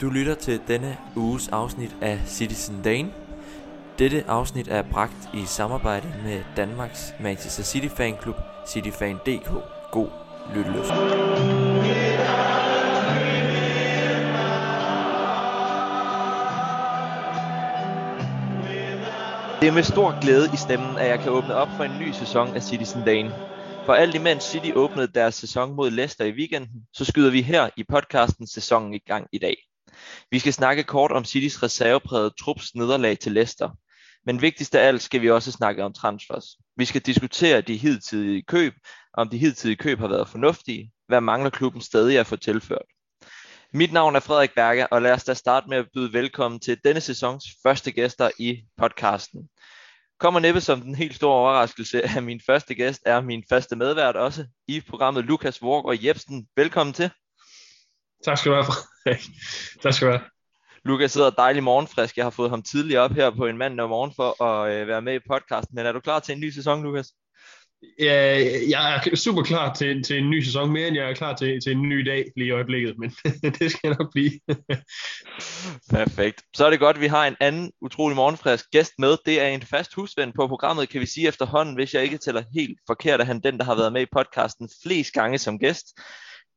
Du lytter til denne uges afsnit af Citizen Dane. Dette afsnit er bragt i samarbejde med Danmarks Manchester City Fanklub, cityfan.dk. God lyttelyst. Det er med stor glæde i stemmen, at jeg kan åbne op for en ny sæson af Citizen Dane. For alt imens City åbnede deres sæson mod Leicester i weekenden, så skyder vi her i podcasten sæsonen i gang i dag. Vi skal snakke kort om Citys reservepræget trups nederlag til Leicester. Men vigtigst af alt skal vi også snakke om transfers. Vi skal diskutere de hidtidige køb, om de hidtidige køb har været fornuftige, hvad mangler klubben stadig at få tilført. Mit navn er Frederik Berger, og lad os da starte med at byde velkommen til denne sæsons første gæster i podcasten. Kommer næppe som den helt store overraskelse, at min første gæst er min faste medvært også i programmet Lukas og Jebsen. Velkommen til. Tak skal du have, Frederik. Tak skal du have. Lukas sidder dejlig morgenfrisk. Jeg har fået ham tidligere op her på en mandag morgen for at øh, være med i podcasten. Men er du klar til en ny sæson, Lukas? Ja, jeg er super klar til, til en ny sæson, mere end jeg er klar til, til en ny dag lige i øjeblikket, men det skal nok blive. Perfekt. Så er det godt, at vi har en anden utrolig morgenfrisk gæst med. Det er en fast husven på programmet, kan vi sige efterhånden, hvis jeg ikke tæller helt forkert, at han den, der har været med i podcasten flest gange som gæst.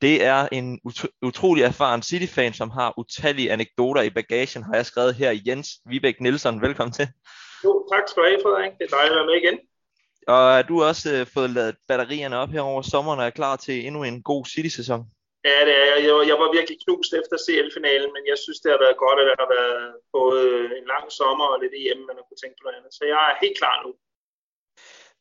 Det er en ut- utrolig erfaren City-fan, som har utallige anekdoter i bagagen, har jeg skrevet her. Jens Vibæk Nielsen, velkommen til. Jo, tak skal du have, Frederik. Det er dejligt at være med igen. Og er du også øh, fået lavet batterierne op her over sommeren og er klar til endnu en god City-sæson? Ja, det er jeg. Jeg var virkelig knust efter CL-finalen, men jeg synes, det har været godt, at der har været både en lang sommer og lidt EM, man har kunne tænke på noget andet. Så jeg er helt klar nu.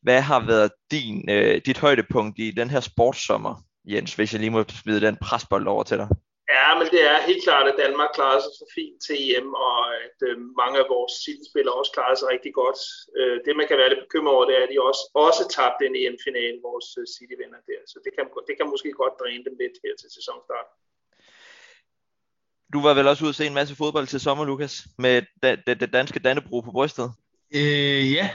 Hvad har været din, øh, dit højdepunkt i den her sportssommer, Jens, hvis jeg lige må smide den presbold over til dig? Ja, men det er helt klart, at Danmark klarer sig så fint til EM, og at øh, mange af vores City-spillere også klarer sig rigtig godt. Øh, det, man kan være lidt bekymret over, det er, at de også, også tabte en EM-finale, vores øh, City-venner der. Så det kan, det kan måske godt dræne dem lidt her til sæsonstart. Du var vel også ude at se en masse fodbold til sommer, Lukas, med det, det, det danske Dannebro på brystet? Øh, ja,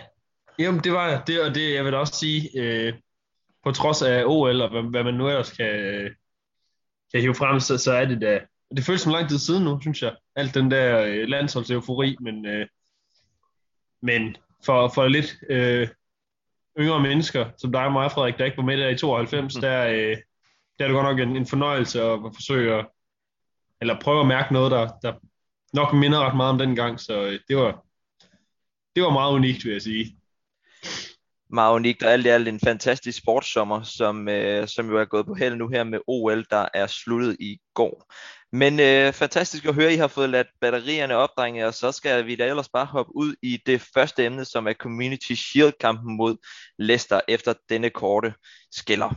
Jamen, det var det, og det jeg vil også sige, øh, på trods af OL og hvad, hvad man nu ellers kan, kan hive frem, så, så er det da, det føles som lang tid siden nu, synes jeg, alt den der øh, landsholdseufori, men, øh, men for, for lidt øh, yngre mennesker, som dig og mig, Frederik, der ikke var med der i 92, mm. der, øh, der er det godt nok en, en fornøjelse at, at forsøge at, eller prøve at mærke noget, der, der nok minder ret meget om den gang, så øh, det var, det var meget unikt, vil jeg sige meget unikt, og alt i alt en fantastisk sportssommer, som, øh, som jo er gået på held nu her med OL, der er sluttet i går. Men øh, fantastisk at høre, at I har fået ladt batterierne opdrenge, og så skal vi da ellers bare hoppe ud i det første emne, som er Community Shield-kampen mod Leicester efter denne korte skiller.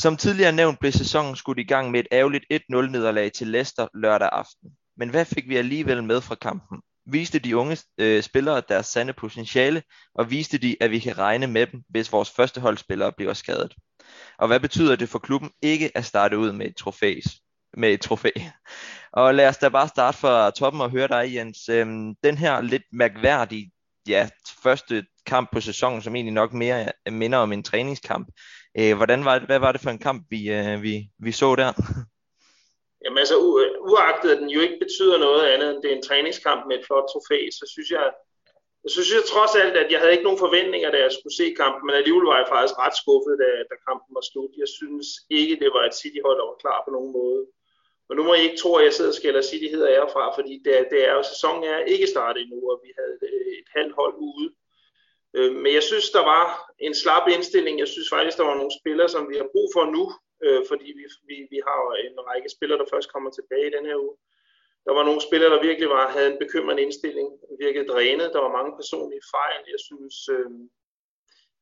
Som tidligere nævnt blev sæsonen skudt i gang med et ærgerligt 1-0 nederlag til Leicester lørdag aften. Men hvad fik vi alligevel med fra kampen? Viste de unge øh, spillere deres sande potentiale, og viste de, at vi kan regne med dem, hvis vores førsteholdsspillere bliver skadet? Og hvad betyder det for klubben ikke at starte ud med et trofæ? Med et trofæ. Og lad os da bare starte fra toppen og høre dig, Jens. Øhm, den her lidt mærkværdige ja, første kamp på sæsonen, som egentlig nok mere minder om en træningskamp. Øh, hvordan var det, hvad var det for en kamp, vi, øh, vi, vi så der? Jamen altså, u- øh, uagtet at den jo ikke betyder noget andet, end det er en træningskamp med et flot trofæ, så synes jeg, jeg synes jeg trods alt, at jeg havde ikke nogen forventninger, da jeg skulle se kampen, men alligevel var jeg faktisk ret skuffet, da, da kampen var slut. Jeg synes ikke, det var et City-hold, der var klar på nogen måde. Og nu må I ikke tro, at jeg sidder og skælder City hedder herfra, fordi det, det er jo, sæsonen er ikke startet endnu, og vi havde øh, et halvt hold ude. Øh, men jeg synes, der var en slap indstilling. Jeg synes faktisk, der var nogle spillere, som vi har brug for nu, øh, fordi vi, vi, vi har en række spillere, der først kommer tilbage i den her uge. Der var nogle spillere, der virkelig var, havde en bekymrende indstilling, virkede drænet. Der var mange personlige fejl. Jeg synes, øh,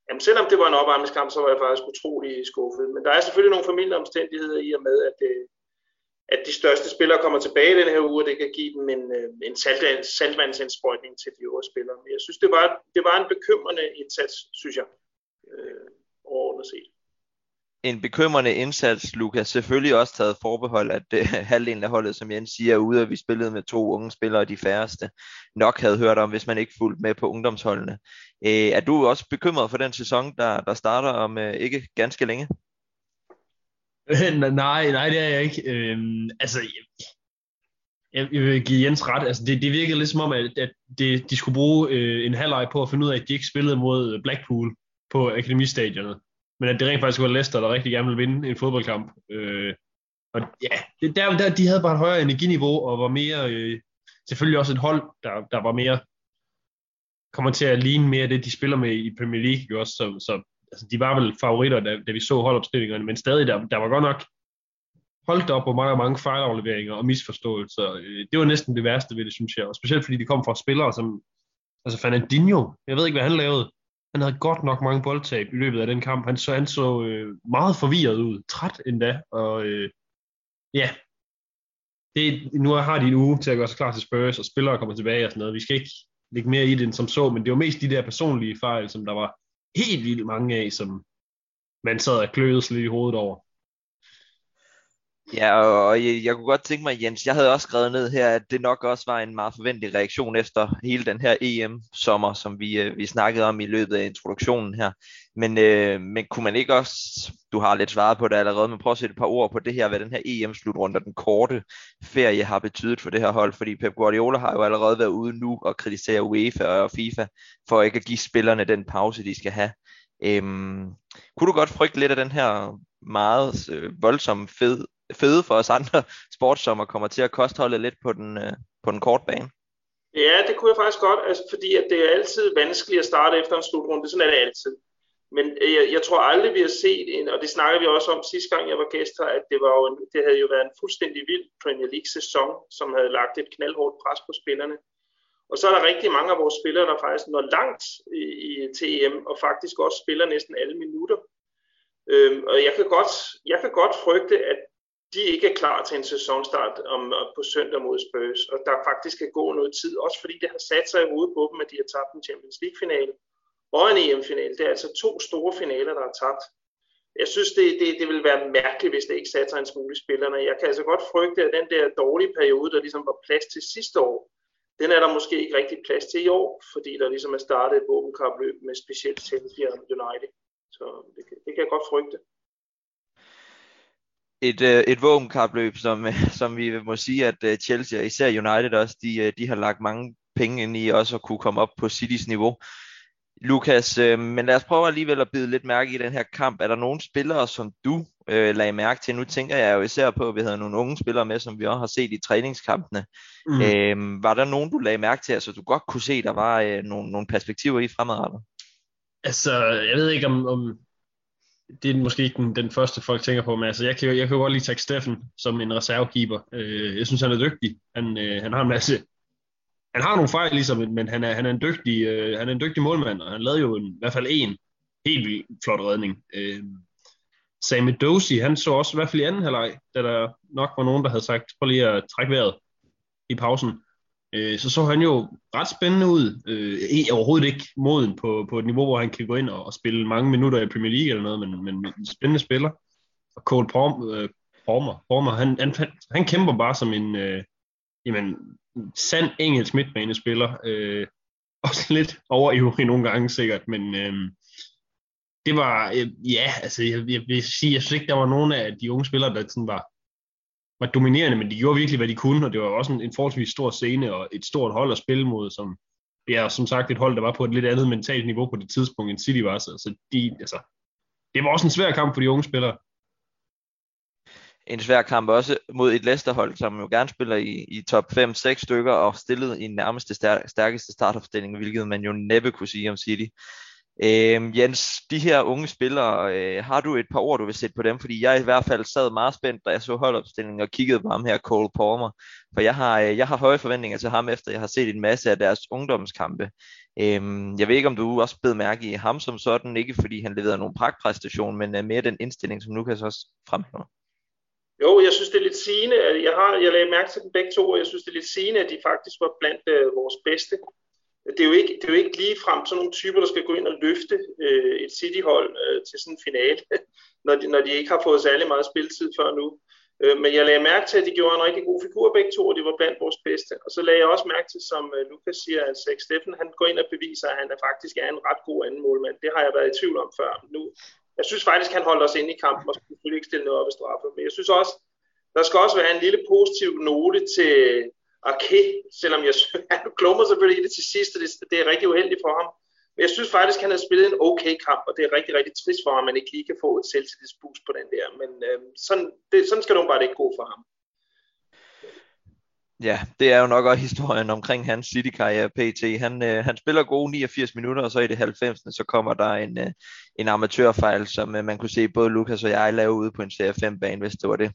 jamen selvom det var en opvarmningskamp, så var jeg faktisk utrolig skuffet. Men der er selvfølgelig nogle familieomstændigheder i og med, at det, at de største spillere kommer tilbage i den her uge, og det kan give dem en, øh, en salt, saltvandsindsprøjtning til de øvrige spillere. Men jeg synes, det var, det var en bekymrende indsats, synes jeg, øh, overordnet set. en bekymrende indsats, Lukas. Selvfølgelig også taget forbehold, at det, halvdelen af holdet, som Jens siger, er ude, og vi spillede med to unge spillere, de færreste nok havde hørt om, hvis man ikke fulgte med på ungdomsholdene. Øh, er du også bekymret for den sæson, der, der starter om øh, ikke ganske længe? nej, nej, det er jeg ikke. Øhm, altså, jeg, jeg vil give Jens ret. Altså, det, det virkede lidt som om, at, at det, de skulle bruge øh, en halvleg på at finde ud af, at de ikke spillede mod Blackpool på akademistadionet. Men at det rent faktisk var Leicester, der rigtig gerne ville vinde en fodboldkamp. Øh, og ja, det, der, der, de havde bare et højere energiniveau, og var mere, øh, selvfølgelig også et hold, der, der var mere, kommer til at ligne mere det, de spiller med i Premier League, også, så, så altså, de var vel favoritter, da, da vi så holdopstillingerne, men stadig, der, der var godt nok holdt op på mange, mange fejlafleveringer og misforståelser. Øh, det var næsten det værste ved det, synes jeg. Og specielt fordi de kom fra spillere som altså Fernandinho. Jeg ved ikke, hvad han lavede. Han havde godt nok mange boldtab i løbet af den kamp. Han så, han så øh, meget forvirret ud. Træt endda. Og øh, ja, det, nu har de en uge til at gøre sig klar til Spurs, og spillere kommer tilbage og sådan noget. Vi skal ikke lægge mere i det end som så, men det var mest de der personlige fejl, som der var helt vildt mange af, som man sad og kløede lidt i hovedet over. Ja, og jeg, jeg kunne godt tænke mig, Jens, jeg havde også skrevet ned her, at det nok også var en meget forventelig reaktion efter hele den her EM-sommer, som vi, øh, vi snakkede om i løbet af introduktionen her. Men, øh, men kunne man ikke også, du har lidt svaret på det allerede, men prøv at sætte et par ord på det her, hvad den her EM-slutrunde og den korte ferie har betydet for det her hold, fordi Pep Guardiola har jo allerede været ude nu og kritisere UEFA og FIFA for ikke at give spillerne den pause, de skal have. Øhm, kunne du godt frygte lidt af den her meget øh, voldsomme fed fede for os andre sportssommer kommer til at kostholde lidt på den, øh, på den korte bane? Ja, det kunne jeg faktisk godt, altså, fordi at det er altid vanskeligt at starte efter en slutrunde. Sådan er det altid. Men øh, jeg, jeg tror aldrig, vi har set en, og det snakker vi også om sidste gang, jeg var gæst her, at det, var jo en, det havde jo været en fuldstændig vild Premier League-sæson, som havde lagt et knaldhårdt pres på spillerne. Og så er der rigtig mange af vores spillere, der faktisk når langt i, i TM, og faktisk også spiller næsten alle minutter. Øhm, og jeg kan, godt, jeg kan godt frygte, at de ikke er klar til en sæsonstart om, på søndag mod Spurs, og der faktisk skal gå noget tid, også fordi det har sat sig i hovedet på dem, at de har tabt en Champions League-finale og en EM-finale. Det er altså to store finaler, der er tabt. Jeg synes, det, det, det vil være mærkeligt, hvis det ikke satte sig en smule i spillerne. Jeg kan altså godt frygte, at den der dårlige periode, der ligesom var plads til sidste år, den er der måske ikke rigtig plads til i år, fordi der ligesom er startet et våbenkapløb med specielt Chelsea og United. Så det, det kan jeg godt frygte et, øh, et våbenkapløb, som, som vi må sige, at øh, Chelsea og især United også, de, øh, de har lagt mange penge ind i også at kunne komme op på Citys niveau. Lukas, øh, men lad os prøve alligevel at bide lidt mærke i den her kamp. Er der nogle spillere, som du øh, lagde mærke til? Nu tænker jeg jo især på, at vi havde nogle unge spillere med, som vi også har set i træningskampene. Mm. Øh, var der nogen, du lagde mærke til, altså du godt kunne se, der var øh, nogle, nogle perspektiver i fremadrettet? Altså, jeg ved ikke, om, om det er måske ikke den, den første, folk tænker på, men altså, jeg, kan, jeg kan godt lige tage Steffen som en reservekeeper. Øh, jeg synes, han er dygtig. Han, øh, han har en masse... Han har nogle fejl, ligesom, men han er, han er, en, dygtig, øh, han er en dygtig målmand, og han lavede jo en, i hvert fald en helt vildt flot redning. Øh, Sammy Dosi, han så også i hvert fald i anden halvleg, da der nok var nogen, der havde sagt, prøv lige at trække vejret i pausen øh, så så han jo ret spændende ud. Øh, overhovedet ikke moden på, på et niveau, hvor han kan gå ind og, og spille mange minutter i Premier League eller noget, men, men en spændende spiller. Og Cole Palmer, øh, Palmer, Palmer han, han, han kæmper bare som en øh, jamen, sand engelsk midtbanespiller. Øh, også lidt overivrig nogle gange sikkert, men øh, det var, øh, ja, altså jeg, jeg vil sige, jeg synes ikke, der var nogen af de unge spillere, der sådan var var dominerende, men de gjorde virkelig, hvad de kunne, og det var også en, en forholdsvis stor scene og et stort hold at spille mod, som ja, som sagt et hold, der var på et lidt andet mentalt niveau på det tidspunkt, end City var. Så, så de, altså, det var også en svær kamp for de unge spillere. En svær kamp også mod et Leicester-hold, som jo gerne spiller i, i top 5-6 stykker og stillet i nærmeste stærkeste startopstilling, hvilket man jo næppe kunne sige om City. Øh, Jens, de her unge spillere, øh, har du et par ord, du vil sætte på dem? Fordi jeg i hvert fald sad meget spændt, da jeg så holdopstillingen og kiggede på ham her, Cole Palmer. For jeg har, øh, jeg har høje forventninger til ham, efter jeg har set en masse af deres ungdomskampe. Øh, jeg ved ikke, om du også blev mærke i ham som sådan, ikke fordi han leverede nogen pragtpræstation, men øh, mere den indstilling, som Lukas også fremhæver. Jo, jeg synes, det er lidt sigende. Jeg, har, jeg lagde mærke til dem begge to, og jeg synes, det er lidt sigende, at de faktisk var blandt øh, vores bedste det er jo ikke, det er jo ikke lige frem sådan nogle typer, der skal gå ind og løfte øh, et City-hold øh, til sådan en finale, når de, når de ikke har fået særlig meget spilletid før nu. Øh, men jeg lagde mærke til, at de gjorde en rigtig god figur begge to, og de var blandt vores bedste. Og så lagde jeg også mærke til, som øh, Lukas siger, at Zach Steffen, han går ind og beviser, at han er faktisk er en ret god anden målmand. Det har jeg været i tvivl om før. Nu, jeg synes faktisk, han holdt os inde i kampen, og skulle selvfølgelig ikke stille noget op i straffe. Men jeg synes også, der skal også være en lille positiv note til Arke, selvom jeg han klummer selvfølgelig i det til sidst, og det, det er rigtig uheldigt for ham. Men jeg synes faktisk, at han har spillet en okay kamp, og det er rigtig, rigtig trist for ham, at man ikke lige kan få et selvtillidsboost på den der. Men øh, sådan, det, sådan skal det bare ikke gå for ham. Ja, det er jo nok også historien omkring hans City-karriere PT. Han, øh, han spiller gode 89 minutter, og så i det 90. så kommer der en, øh, en amatørfejl, som øh, man kunne se både Lukas og jeg lave ude på en Serie 5-bane, hvis det var det.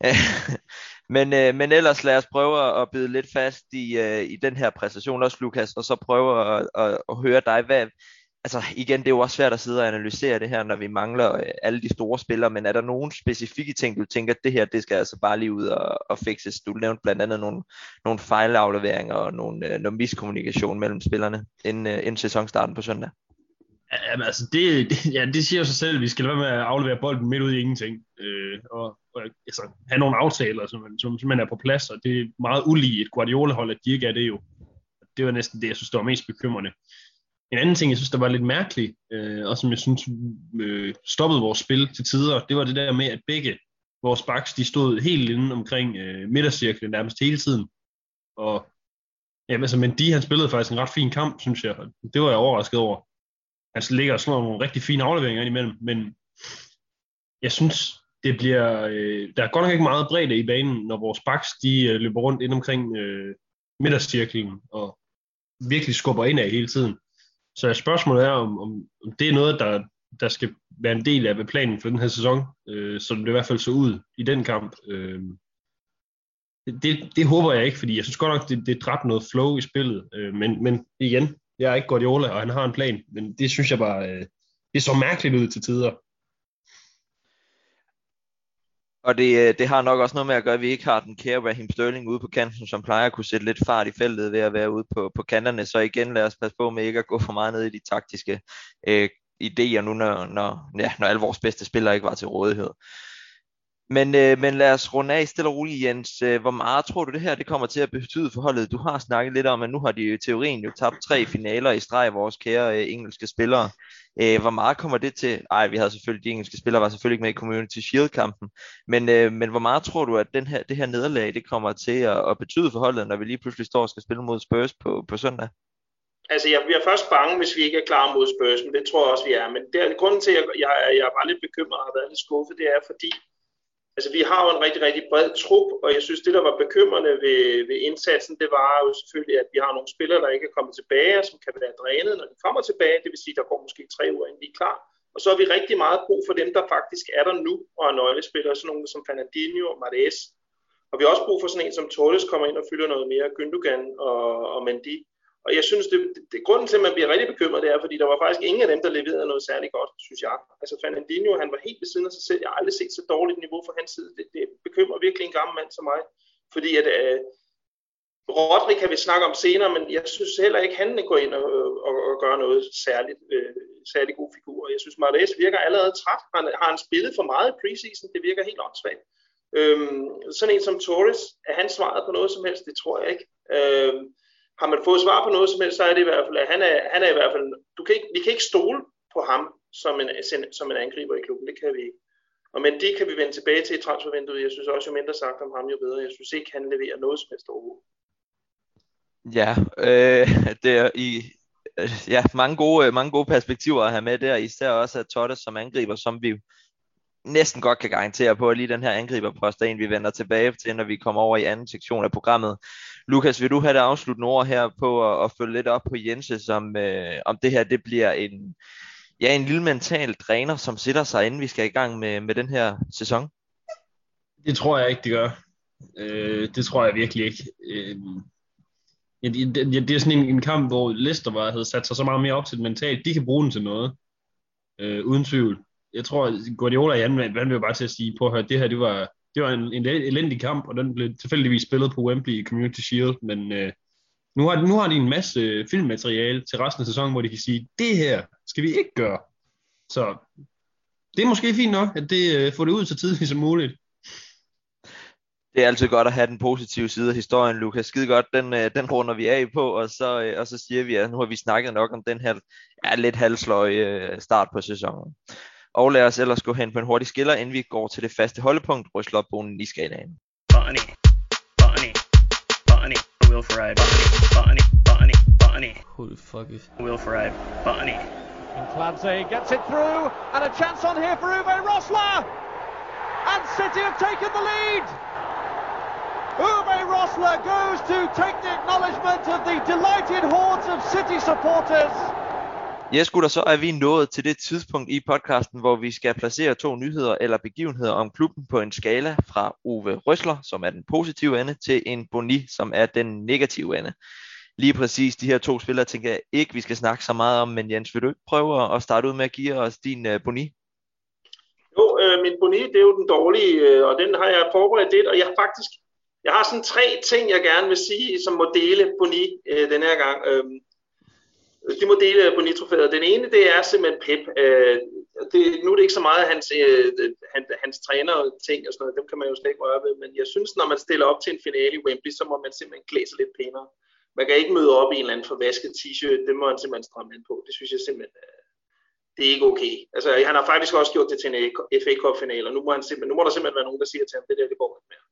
men, øh, men ellers lad os prøve at bide lidt fast i, øh, i den her præstation også, Lukas, og så prøve at, at, at høre dig. Hvad, altså igen, det er jo også svært at sidde og analysere det her, når vi mangler øh, alle de store spillere, men er der nogle specifikke ting, du tænker, at det her, det skal altså bare lige ud og, og fikses? Du nævnte blandt andet nogle, nogle fejlafleveringer og nogle, øh, noget miskommunikation mellem spillerne inden, øh, inden sæsonstarten på søndag. Jamen, altså, det, det, ja, det siger jo sig selv, at vi skal lade være med at aflevere bolden midt ud i ingenting. Øh, og, og altså, have nogle aftaler, som, som simpelthen er på plads, og det er meget ulige et Guardiola-hold, at de ikke er det jo. Det var næsten det, jeg synes, der var mest bekymrende. En anden ting, jeg synes, der var lidt mærkelig, øh, og som jeg synes øh, stoppede vores spil til tider, det var det der med, at begge vores backs, de stod helt inde omkring øh, midtercirklen nærmest hele tiden. Og ja, altså, men de han spillede faktisk en ret fin kamp, synes jeg. Det var jeg overrasket over. Altså, Han ligger og slår nogle rigtig fine afleveringer imellem, men jeg synes, det bliver, øh, der er godt nok ikke meget bredde i banen, når vores backs, de øh, løber rundt ind omkring øh, midtercirklen og virkelig skubber ind af hele tiden. Så spørgsmålet er, om, om, om det er noget, der, der skal være en del af planen for den her sæson, øh, som det i hvert fald så ud i den kamp. Øh, det, det håber jeg ikke, fordi jeg synes godt nok, det, det dræbte noget flow i spillet. Øh, men, men igen, jeg er ikke Guardiola, og han har en plan, men det synes jeg bare, øh, det så mærkeligt ud til tider. Og det, øh, det har nok også noget med at gøre, at vi ikke har den kære Raheem Sterling ude på kanten, som plejer at kunne sætte lidt fart i feltet ved at være ude på, på kanterne. Så igen, lad os passe på med ikke at gå for meget ned i de taktiske øh, idéer nu, når, når, ja, når alle vores bedste spillere ikke var til rådighed. Men, øh, men lad os runde af stille og roligt, Jens. Øh, hvor meget tror du det her det kommer til at betyde for holdet? Du har snakket lidt om, at nu har de i teorien jo tabt tre finaler i streg, vores kære øh, engelske spillere. Øh, hvor meget kommer det til? Ej, vi havde selvfølgelig, de engelske spillere var selvfølgelig ikke med i Community Shield-kampen. Men, øh, men hvor meget tror du, at den her, det her nederlag det kommer til at, at betyde for holdet, når vi lige pludselig står og skal spille mod Spurs på, på søndag? Altså, jeg bliver først bange, hvis vi ikke er klar mod Spurs, men det tror jeg også, vi er. Men det er, grunden til, at jeg, jeg, jeg er bare lidt bekymret og har været lidt skuffet, det er fordi, Altså, vi har jo en rigtig, rigtig bred trup, og jeg synes, det, der var bekymrende ved, ved indsatsen, det var jo selvfølgelig, at vi har nogle spillere, der ikke er kommet tilbage, og som kan være drænet, når de kommer tilbage. Det vil sige, der går måske tre uger, inden de er klar. Og så har vi rigtig meget brug for dem, der faktisk er der nu, og er nøglespillere, sådan nogle som Fernandinho og Mares. Og vi har også brug for sådan en som Torres kommer ind og fylder noget mere, Gündogan og, og Mendy. Og jeg synes, det, det, det, grunden til, at man bliver rigtig bekymret, det er, fordi der var faktisk ingen af dem, der leverede noget særligt godt, synes jeg. Altså Fernandinho, han var helt ved siden af sig selv. Jeg har aldrig set så dårligt niveau fra hans side. Det, det bekymrer virkelig en gammel mand som mig. Fordi at øh, Rodri kan vi snakke om senere, men jeg synes heller ikke, han går ind og, og, og gør noget særligt, øh, særligt god figur. Jeg synes, Mares virker allerede træt. Han, har han spillet for meget i preseason? Det virker helt åndssvagt. Øhm, sådan en som Torres, er han svaret på noget som helst? Det tror jeg ikke. Øhm, har man fået svar på noget som helst, så er det i hvert fald, at han er, han er i hvert fald, du kan ikke, vi kan ikke stole på ham som en, som en angriber i klubben, det kan vi ikke. Og men det kan vi vende tilbage til i transfervinduet. Jeg synes også, jo mindre sagt om ham, jo bedre. Jeg synes ikke, han leverer noget som helst overhovedet. Ja, øh, det er i, ja, mange gode, øh, mange gode perspektiver at have med der, især også at Totte som angriber, som vi næsten godt kan garantere på, at lige den her angriberpost er en, vi vender tilbage til, når vi kommer over i anden sektion af programmet. Lukas, vil du have det afsluttende ord her på at, at følge lidt op på Jense, som, øh, om det her det bliver en, ja, en lille mental dræner, som sætter sig, inden vi skal i gang med, med den her sæson? Det tror jeg ikke, det gør. Øh, det tror jeg virkelig ikke. Øh, ja, det, det er sådan en, en kamp, hvor Leicester var, havde sat sig så meget mere op til det mentalt. De kan bruge den til noget, øh, uden tvivl jeg tror, Guardiola i anden han vil bare til at sige, på at det her, det var, det var en, en elendig kamp, og den blev tilfældigvis spillet på Wembley i Community Shield, men øh, Nu har, nu har de en masse øh, filmmateriale til resten af sæsonen, hvor de kan sige, det her skal vi ikke gøre. Så det er måske fint nok, at det øh, får det ud så tidligt som muligt. Det er altid godt at have den positive side af historien, Lukas. Skide godt, den, øh, den runder vi af på, og så, øh, og så siger vi, at nu har vi snakket nok om den her ja, lidt halsløje øh, start på sæsonen. Og lad os ellers gå hen på en hurtig skiller, inden vi går til det faste holdepunkt, Røslopbonen i skalaen. Bunny, Bunny, Bunny, Will Ferrari, Bunny, Bunny, Bunny, Holy fuck it. Will Ferrari, Bunny. And Clancy gets it through, and a chance on here for Uwe Rosler! And City have taken the lead! Uwe Rosler goes to take the acknowledgement of the delighted hordes of City supporters. Yes, gutter, så er vi nået til det tidspunkt i podcasten, hvor vi skal placere to nyheder eller begivenheder om klubben på en skala fra Ove Røsler, som er den positive ende, til en Boni, som er den negative ende. Lige præcis de her to spillere tænker jeg ikke, vi skal snakke så meget om, men Jens, vil du ikke prøve at starte ud med at give os din uh, Boni? Jo, øh, min boni, det er jo den dårlige, øh, og den har jeg forberedt lidt, og jeg har faktisk, jeg har sådan tre ting, jeg gerne vil sige, som må dele boni øh, den her gang. Øh, de må dele boni-trofæet. Den ene, det er simpelthen Pep. Øh, det, nu er det ikke så meget hans, øh, han, hans træner ting og sådan noget, dem kan man jo slet ikke røre ved, men jeg synes, når man stiller op til en finale i Wembley, så må man simpelthen klæde sig lidt pænere. Man kan ikke møde op i en eller anden forvasket t-shirt, det må han simpelthen stramme ind på. Det synes jeg simpelthen, øh, det er ikke okay. Altså, han har faktisk også gjort det til en FA Cup-finale, og nu må, han simpelthen, nu må der simpelthen være nogen, der siger til ham, det der, det går ikke mere.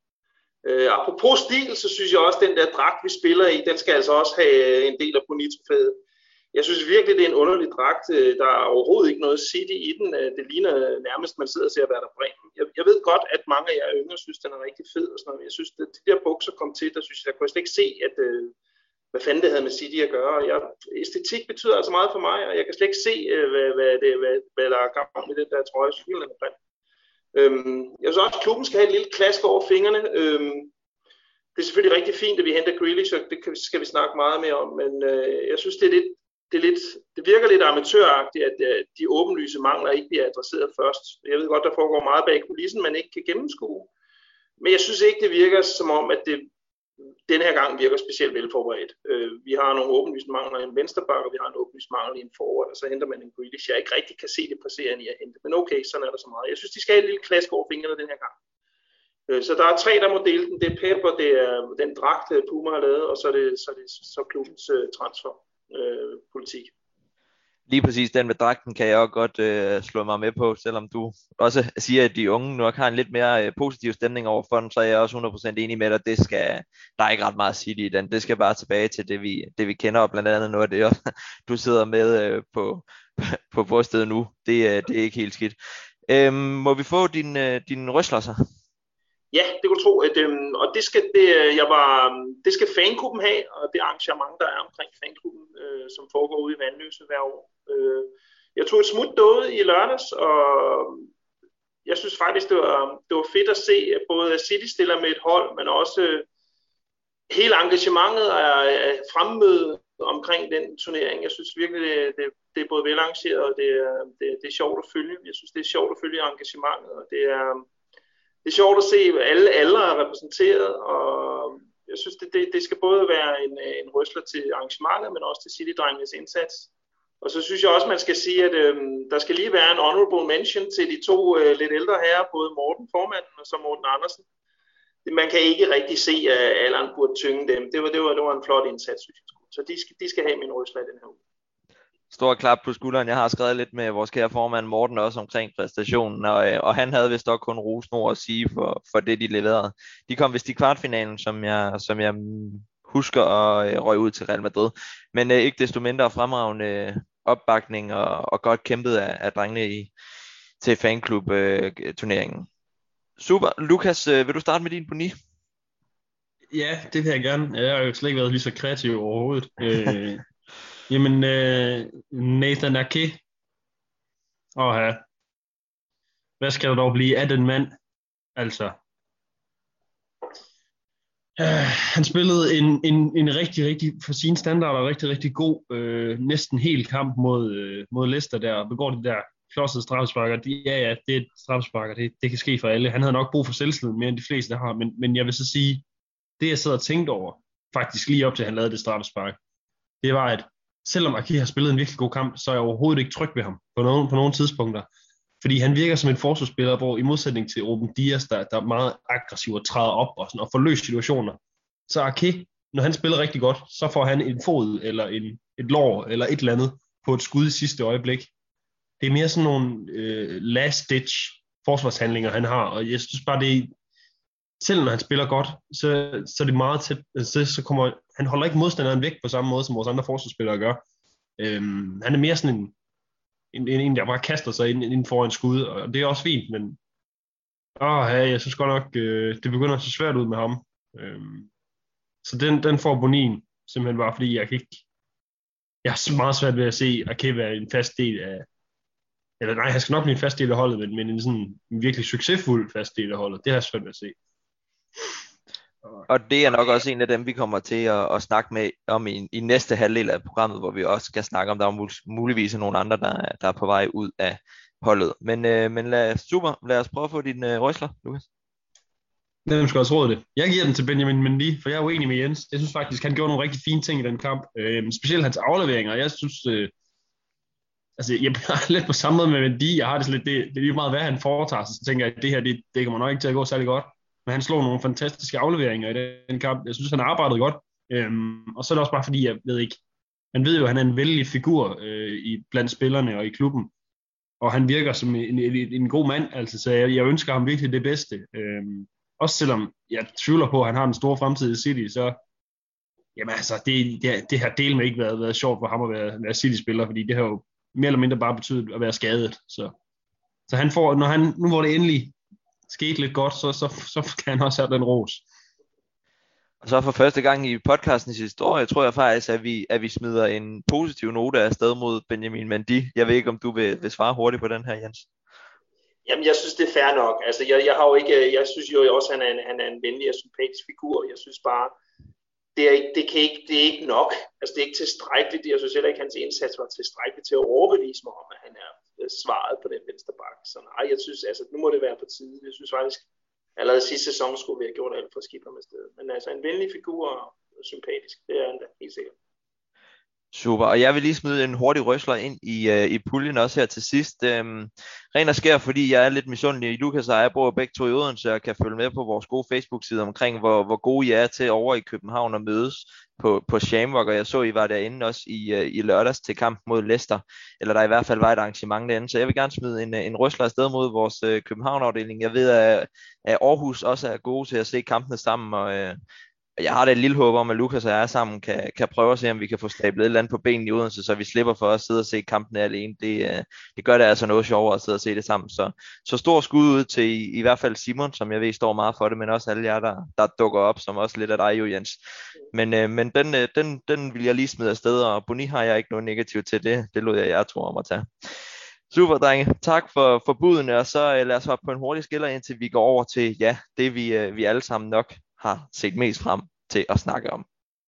Øh, apropos stil, så synes jeg også, at den der dragt, vi spiller i, den skal altså også have en del af bonitrofæet. Jeg synes virkelig, det er en underlig dragt. Øh, der er overhovedet ikke noget City i den. Øh, det ligner nærmest, man sidder og ser Werder Bremen. Jeg, jeg ved godt, at mange af jer yngre synes, den er rigtig fed og sådan noget. Jeg synes, at de der bukser kom til, der synes jeg, der kunne jeg slet ikke se, at, øh, hvad fanden det havde med City at gøre. Jeg, æstetik betyder altså meget for mig, og jeg kan slet ikke se, øh, hvad, hvad, det, hvad, hvad der er gang i den der trøje. Jeg er. Øhm, jeg synes også, at klubben skal have et lille klask over fingrene. Øhm, det er selvfølgelig rigtig fint, at vi henter Grealish, og det skal vi snakke meget mere om, men øh, jeg synes, det er lidt, det, er lidt, det virker lidt amatøragtigt, at øh, de åbenlyse mangler ikke bliver adresseret først. Jeg ved godt, der foregår meget bag kulissen, man ikke kan gennemskue. Men jeg synes ikke, det virker som om, at det den her gang virker specielt velforberedt. Øh, vi har nogle åbenlyse mangler i en venstreback, og vi har en åbenlyst mangel i en forward, og så henter man en Grealish, jeg ikke rigtig kan se det passerende i at hente. Men okay, sådan er der så meget. Jeg synes, de skal have et lille klask over fingrene den her gang. Øh, så der er tre, der må dele den. Det er Pep, og det er den dragt, Puma har lavet, og så er det så, er det, så klubbens øh, transfer. Øh, politik. Lige præcis den med dragten kan jeg også godt øh, slå mig med på, selvom du også siger, at de unge nok har en lidt mere øh, positiv stemning overfor den, så er jeg også 100% enig med dig, det skal, der er ikke ret meget at sige i den, det skal bare tilbage til det vi, det vi kender, og blandt andet noget af det, også, du sidder med øh, på, på vores sted nu, det, øh, det er ikke helt skidt. Øhm, må vi få din, øh, din røsler så? Ja, det kunne du tro. At, øhm, og det skal, det, øh, jeg var, det skal fanklubben have, og det arrangement, der er omkring fanklubben, øh, som foregår ude i Vandløse hver år. Øh, jeg tog et smut derude i lørdags, og jeg synes faktisk, det var, det var fedt at se, at både City stiller med et hold, men også øh, hele engagementet er, er fremmøde omkring den turnering. Jeg synes virkelig, det, det, det er både velarrangeret, og det er, det, det er sjovt at følge. Jeg synes, det er sjovt at følge engagementet, og det er, det er sjovt at se, at alle aldre er repræsenteret, og jeg synes, det, det, det skal både være en, en røsler til arrangementet, men også til City-drengenes indsats. Og så synes jeg også, man skal sige, at øhm, der skal lige være en honorable mention til de to øh, lidt ældre herrer, både Morten formanden og så Morten Andersen. Man kan ikke rigtig se, at alderen burde tynge dem. Det var, det var, det var en flot indsats, synes jeg. Så de skal, de skal have min røsler i den her uge. Stor klap på skulderen. Jeg har skrevet lidt med vores kære formand Morten også omkring præstationen, og, øh, og han havde vist også kun rosnord at sige for, for det, de leverede. De kom vist i kvartfinalen, som jeg, som jeg husker at øh, ud til Real Madrid. Men øh, ikke desto mindre fremragende øh, opbakning og, og godt kæmpet af, af drengene i, til fanklub-turneringen. Øh, Super. Lukas, øh, vil du starte med din boni? Ja, det vil jeg gerne. Jeg har jo slet ikke været lige så kreativ overhovedet. øh, jamen, øh, Nathan Ake. Åh ja. Hvad skal der dog blive af den mand? Altså, Øh, han spillede en, en, en rigtig, rigtig, for sine standarder, rigtig, rigtig god, øh, næsten helt kamp mod, øh, mod Leicester der, og begår det der klodsede straffesparker. De, ja, ja, det er straffesparker, det, det kan ske for alle. Han havde nok brug for selvslid mere end de fleste har, men, men jeg vil så sige, det jeg sad og tænkt over, faktisk lige op til, at han lavede det straffespark, det var, at selvom Aki har spillet en virkelig god kamp, så er jeg overhovedet ikke tryg ved ham på nogen, på nogen tidspunkter. Fordi han virker som en forsvarsspiller, hvor i modsætning til Ruben Dias, der, der er meget aggressiv og træder op og, sådan, og får løst situationer, så Ake, når han spiller rigtig godt, så får han en fod eller en, et lår eller et eller andet på et skud i sidste øjeblik. Det er mere sådan nogle øh, last-ditch forsvarshandlinger, han har, og jeg synes bare, det er, selv når han spiller godt, så, så er det meget tæt, så, så kommer, han holder ikke modstanderen væk på samme måde, som vores andre forsvarsspillere gør. Øhm, han er mere sådan en, en, en, en, der bare kaster sig ind, ind foran skud, og det er også fint, men åh, ja, jeg synes godt nok, øh, det begynder at se svært ud med ham. Øhm, så den, den får Bonin simpelthen bare, fordi jeg kan ikke, jeg har meget svært ved at se Ake være en fast del af, eller nej, han skal nok blive en fast del af holdet, men, men en sådan en virkelig succesfuld fast del af holdet, det har jeg svært ved at se. Og det er nok også en af dem, vi kommer til at, at snakke med om i, i næste halvdel af programmet, hvor vi også skal snakke om, der er mul- muligvis nogle andre, der, der er på vej ud af holdet. Men, øh, men lad, super, lad os prøve at få din øh, røsler, Lukas. Hvem skal også råde det? Jeg giver den til Benjamin Mendy, for jeg er uenig med Jens. Jeg synes faktisk, han gjorde nogle rigtig fine ting i den kamp. Øh, specielt hans afleveringer. Jeg synes, øh, altså jeg er lidt på samme måde med Mendy. Jeg har det lidt, det, det er lige meget, hvad han foretager sig. Så tænker jeg, at det her, det, det kommer nok ikke til at gå særlig godt. Men han slog nogle fantastiske afleveringer i den kamp. Jeg synes, han arbejdede godt. Øhm, og så er det også bare fordi, jeg ved ikke, man ved jo, at han er en vældig figur øh, i, blandt spillerne og i klubben. Og han virker som en, en, en god mand, altså, så jeg, jeg ønsker ham virkelig det bedste. Øhm, også selvom jeg tvivler på, at han har en stor fremtid i City, så jamen altså, det, det, det har del med ikke været, været sjovt for ham at være, være City-spiller, fordi det har jo mere eller mindre bare betydet at være skadet. Så, så han får, når han, nu hvor det endelig skete lidt godt, så, så, så kan han også have den ros. Og så for første gang i podcastens historie, tror jeg faktisk, at vi, at vi smider en positiv note af sted mod Benjamin Mendy. Jeg ved ikke, om du vil, vil svare hurtigt på den her, Jens. Jamen, jeg synes, det er fair nok. Altså, jeg, jeg har jo ikke, jeg synes jo også, at han er en, han er en venlig og sympatisk figur. Jeg synes bare, det er, ikke, det, kan ikke, det er ikke nok. Altså, det er ikke tilstrækkeligt. Jeg synes heller ikke, at hans indsats var tilstrækkeligt til at overbevise mig om, at han er Øh, svaret på den venstre bak. Så nej, jeg synes, altså, nu må det være på tide. Jeg synes faktisk, allerede sidste sæson skulle vi have gjort alt for at skifte med sted. Men altså, en venlig figur og sympatisk, det er han da helt sikkert. Super, og jeg vil lige smide en hurtig røsler ind i, uh, i puljen også her til sidst. Øhm, ren og skær, fordi jeg er lidt misundelig. Lukas og jeg bor begge to i Odense og kan følge med på vores gode Facebook-side omkring, hvor, hvor gode I er til over i København at mødes på, på Shamrock, og jeg så, I var derinde også i, uh, i lørdags til kamp mod Leicester, eller der i hvert fald var et arrangement derinde, så jeg vil gerne smide en, øh, en røsler afsted mod vores uh, København-afdeling. Jeg ved, at, at Aarhus også er gode til at se kampene sammen, og uh, jeg har da et lille håb om, at Lukas og jeg sammen kan, kan prøve at se, om vi kan få stablet et eller andet på benene i Odense, så vi slipper for at sidde og se kampene alene. Det, øh, det gør det altså noget sjovere at sidde og se det sammen. Så, så stor skud ud til i, i hvert fald Simon, som jeg ved står meget for det, men også alle jer, der, der dukker op, som også lidt af dig jo, Jens. Men, øh, men den, øh, den, den vil jeg lige smide afsted, og Boni har jeg ikke noget negativt til det. Det lod jeg jer tro om at tage. Super, drenge. Tak for, for budene, og så uh, lad os hoppe på en hurtig skiller, indtil vi går over til, ja, det vi, øh, vi alle sammen nok har set mest frem til at snakke om.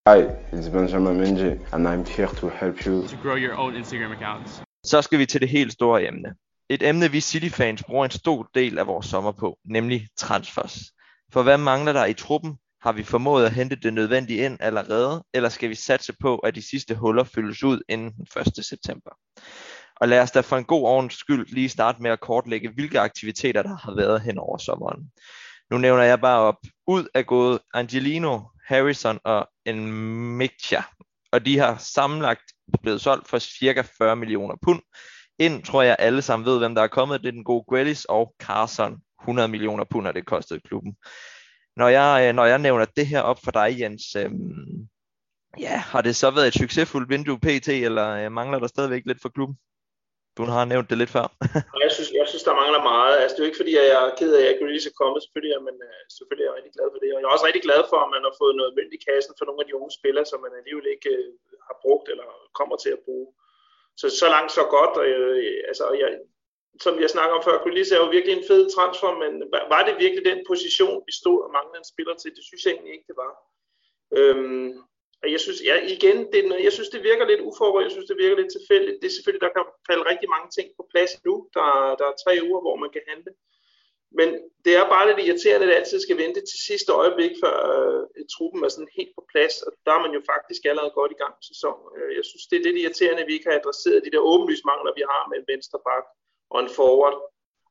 Hi, it's Benjamin Menji, and I'm here to help you to grow your own Instagram accounts. Så skal vi til det helt store emne. Et emne, vi City-fans bruger en stor del af vores sommer på, nemlig transfers. For hvad mangler der i truppen? Har vi formået at hente det nødvendige ind allerede, eller skal vi satse på, at de sidste huller fyldes ud inden den 1. september? Og lad os da for en god ordens skyld lige starte med at kortlægge, hvilke aktiviteter der har været hen over sommeren. Nu nævner jeg bare op. Ud er gået Angelino, Harrison og Enmicja. Og de har sammenlagt blevet solgt for cirka 40 millioner pund. Ind tror jeg alle sammen ved, hvem der er kommet. Det er den gode Grealish og Carson. 100 millioner pund har det kostet klubben. Når jeg, øh, når jeg nævner det her op for dig, Jens, øhm, ja, har det så været et succesfuldt vindue PT, eller øh, mangler der stadigvæk lidt for klubben? Du har nævnt det lidt før. jeg, synes, jeg synes, der mangler meget. Altså, det er jo ikke fordi, at jeg er ked af, at Grealish er kommet, selvfølgelig, men uh, øh, selvfølgelig er jeg rigtig glad for det. Og jeg er også rigtig glad for, at man har fået noget mønt i kassen for nogle af de unge spillere, som man alligevel ikke uh, har brugt eller kommer til at bruge. Så så langt, så godt. Og, uh, altså, jeg, som jeg snakker om før, Grealish er jo virkelig en fed transfer, men var det virkelig den position, vi stod og manglede en spiller til? Det synes jeg egentlig ikke, det var. Øhm, og jeg synes, ja, igen, det, jeg synes, det virker lidt uforberedt, jeg synes, det virker lidt tilfældigt. Det er selvfølgelig, der kan falde rigtig mange ting på plads nu. Der, der er tre uger, hvor man kan handle. Men det er bare lidt irriterende, at det altid skal vente til sidste øjeblik, før øh, truppen er sådan helt på plads, og der er man jo faktisk allerede godt i gang med sæsonen. Øh, jeg synes, det er lidt irriterende, at vi ikke har adresseret de der åbenlyse mangler, vi har med en venstre bak og en forward.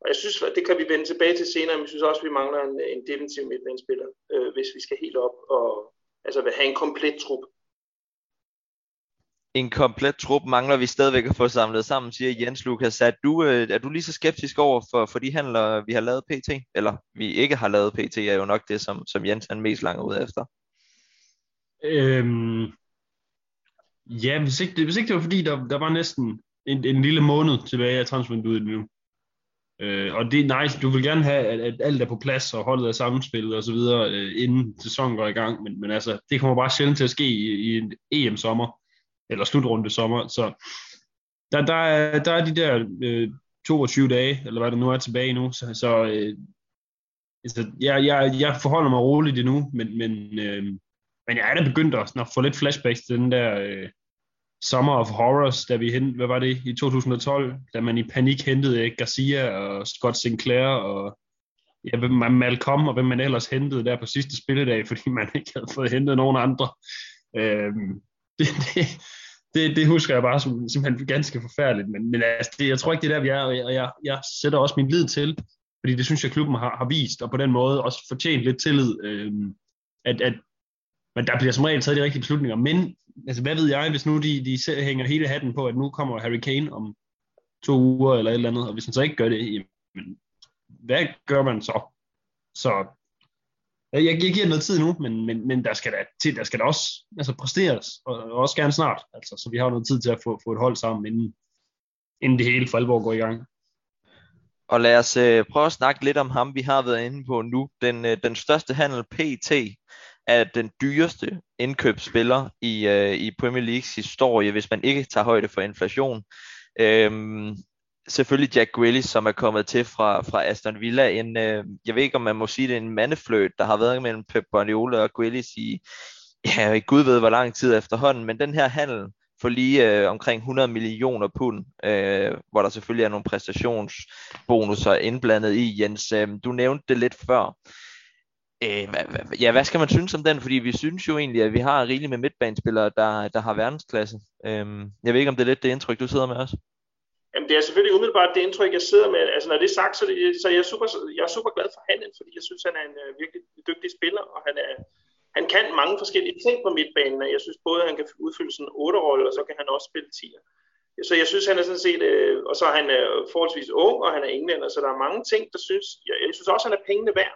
Og jeg synes, det kan vi vende tilbage til senere, men jeg synes også, at vi mangler en, en defensiv midtbanespiller, øh, hvis vi skal helt op og altså have en komplet trup en komplet trup mangler vi stadigvæk at få samlet sammen, siger Jens Lukas. Er du, øh, er du lige så skeptisk over for, for de handler, vi har lavet PT? Eller vi ikke har lavet PT, er jo nok det, som, som Jens er mest langt ud efter. Øhm, ja, hvis ikke, hvis ikke det var fordi, der, der var næsten en, en lille måned tilbage af transfervinduet nu. Øh, og det er nice, du vil gerne have, at, at alt er på plads, og holdet er sammenspillet og så videre, øh, inden sæsonen går i gang, men, men altså, det kommer bare sjældent til at ske i, i en EM-sommer eller slutrunde sommer. Så der, der, er, der er de der øh, 22 dage, eller hvad der nu er tilbage nu, så, så øh, altså, jeg, jeg, jeg forholder mig roligt endnu, men, men, øh, men jeg er da begyndt at, at få lidt flashbacks til den der øh, Summer of Horrors, da vi hentede, hvad var det, i 2012, da man i panik hentede Garcia og Scott Sinclair og ja, Malcolm og hvem man ellers hentede der på sidste spilledag, fordi man ikke havde fået hentet nogen andre. Øhm, det, det, det, det husker jeg bare som simpelthen ganske forfærdeligt, men, men altså, det, jeg tror ikke, det er der, vi er, og jeg, jeg, jeg sætter også min lid til, fordi det synes jeg, klubben har, har vist, og på den måde også fortjent lidt tillid, øhm, at, at men der bliver som regel taget de rigtige beslutninger, men altså, hvad ved jeg, hvis nu de, de hænger hele hatten på, at nu kommer Harry Kane om to uger eller et eller andet, og hvis han så ikke gør det, jamen, hvad gør man så? Så jeg, jeg giver noget tid nu, men, men, men der, skal da, til, der skal da også altså præsteres, og, og også gerne snart. Altså, så vi har noget tid til at få, få et hold sammen, inden, inden det hele for alvor går i gang. Og lad os øh, prøve at snakke lidt om ham, vi har været inde på nu. Den, øh, den største handel PT er den dyreste indkøbsspiller i, øh, i Premier Leagues historie, hvis man ikke tager højde for inflation. Øhm, selvfølgelig Jack Grealish, som er kommet til fra, fra Aston Villa. En, øh, jeg ved ikke, om man må sige, det er en mandefløjt, der har været mellem Pep Guardiola og Grealish i, ja, gud ved hvor lang tid efterhånden, men den her handel for lige øh, omkring 100 millioner pund, øh, hvor der selvfølgelig er nogle præstationsbonusser indblandet i, Jens. Øh, du nævnte det lidt før. Øh, ja, hvad skal man synes om den? Fordi vi synes jo egentlig, at vi har rigeligt med midtbanespillere, der, der har verdensklasse. Øh, jeg ved ikke, om det er lidt det indtryk, du sidder med også. Jamen, det er selvfølgelig umiddelbart det indtryk, jeg sidder med. Altså, når det er sagt, så, det, så jeg, er super, jeg er super glad for han, fordi jeg synes, han er en øh, virkelig dygtig spiller, og han, er, han kan mange forskellige ting på midtbanen. Jeg synes både, at han kan udfylde sådan en 8-rolle, og så kan han også spille 10. Så jeg synes, han er sådan set, øh, og så er han øh, forholdsvis ung, og han er englænder, så der er mange ting, der synes, jeg, jeg synes også, han er pengene værd.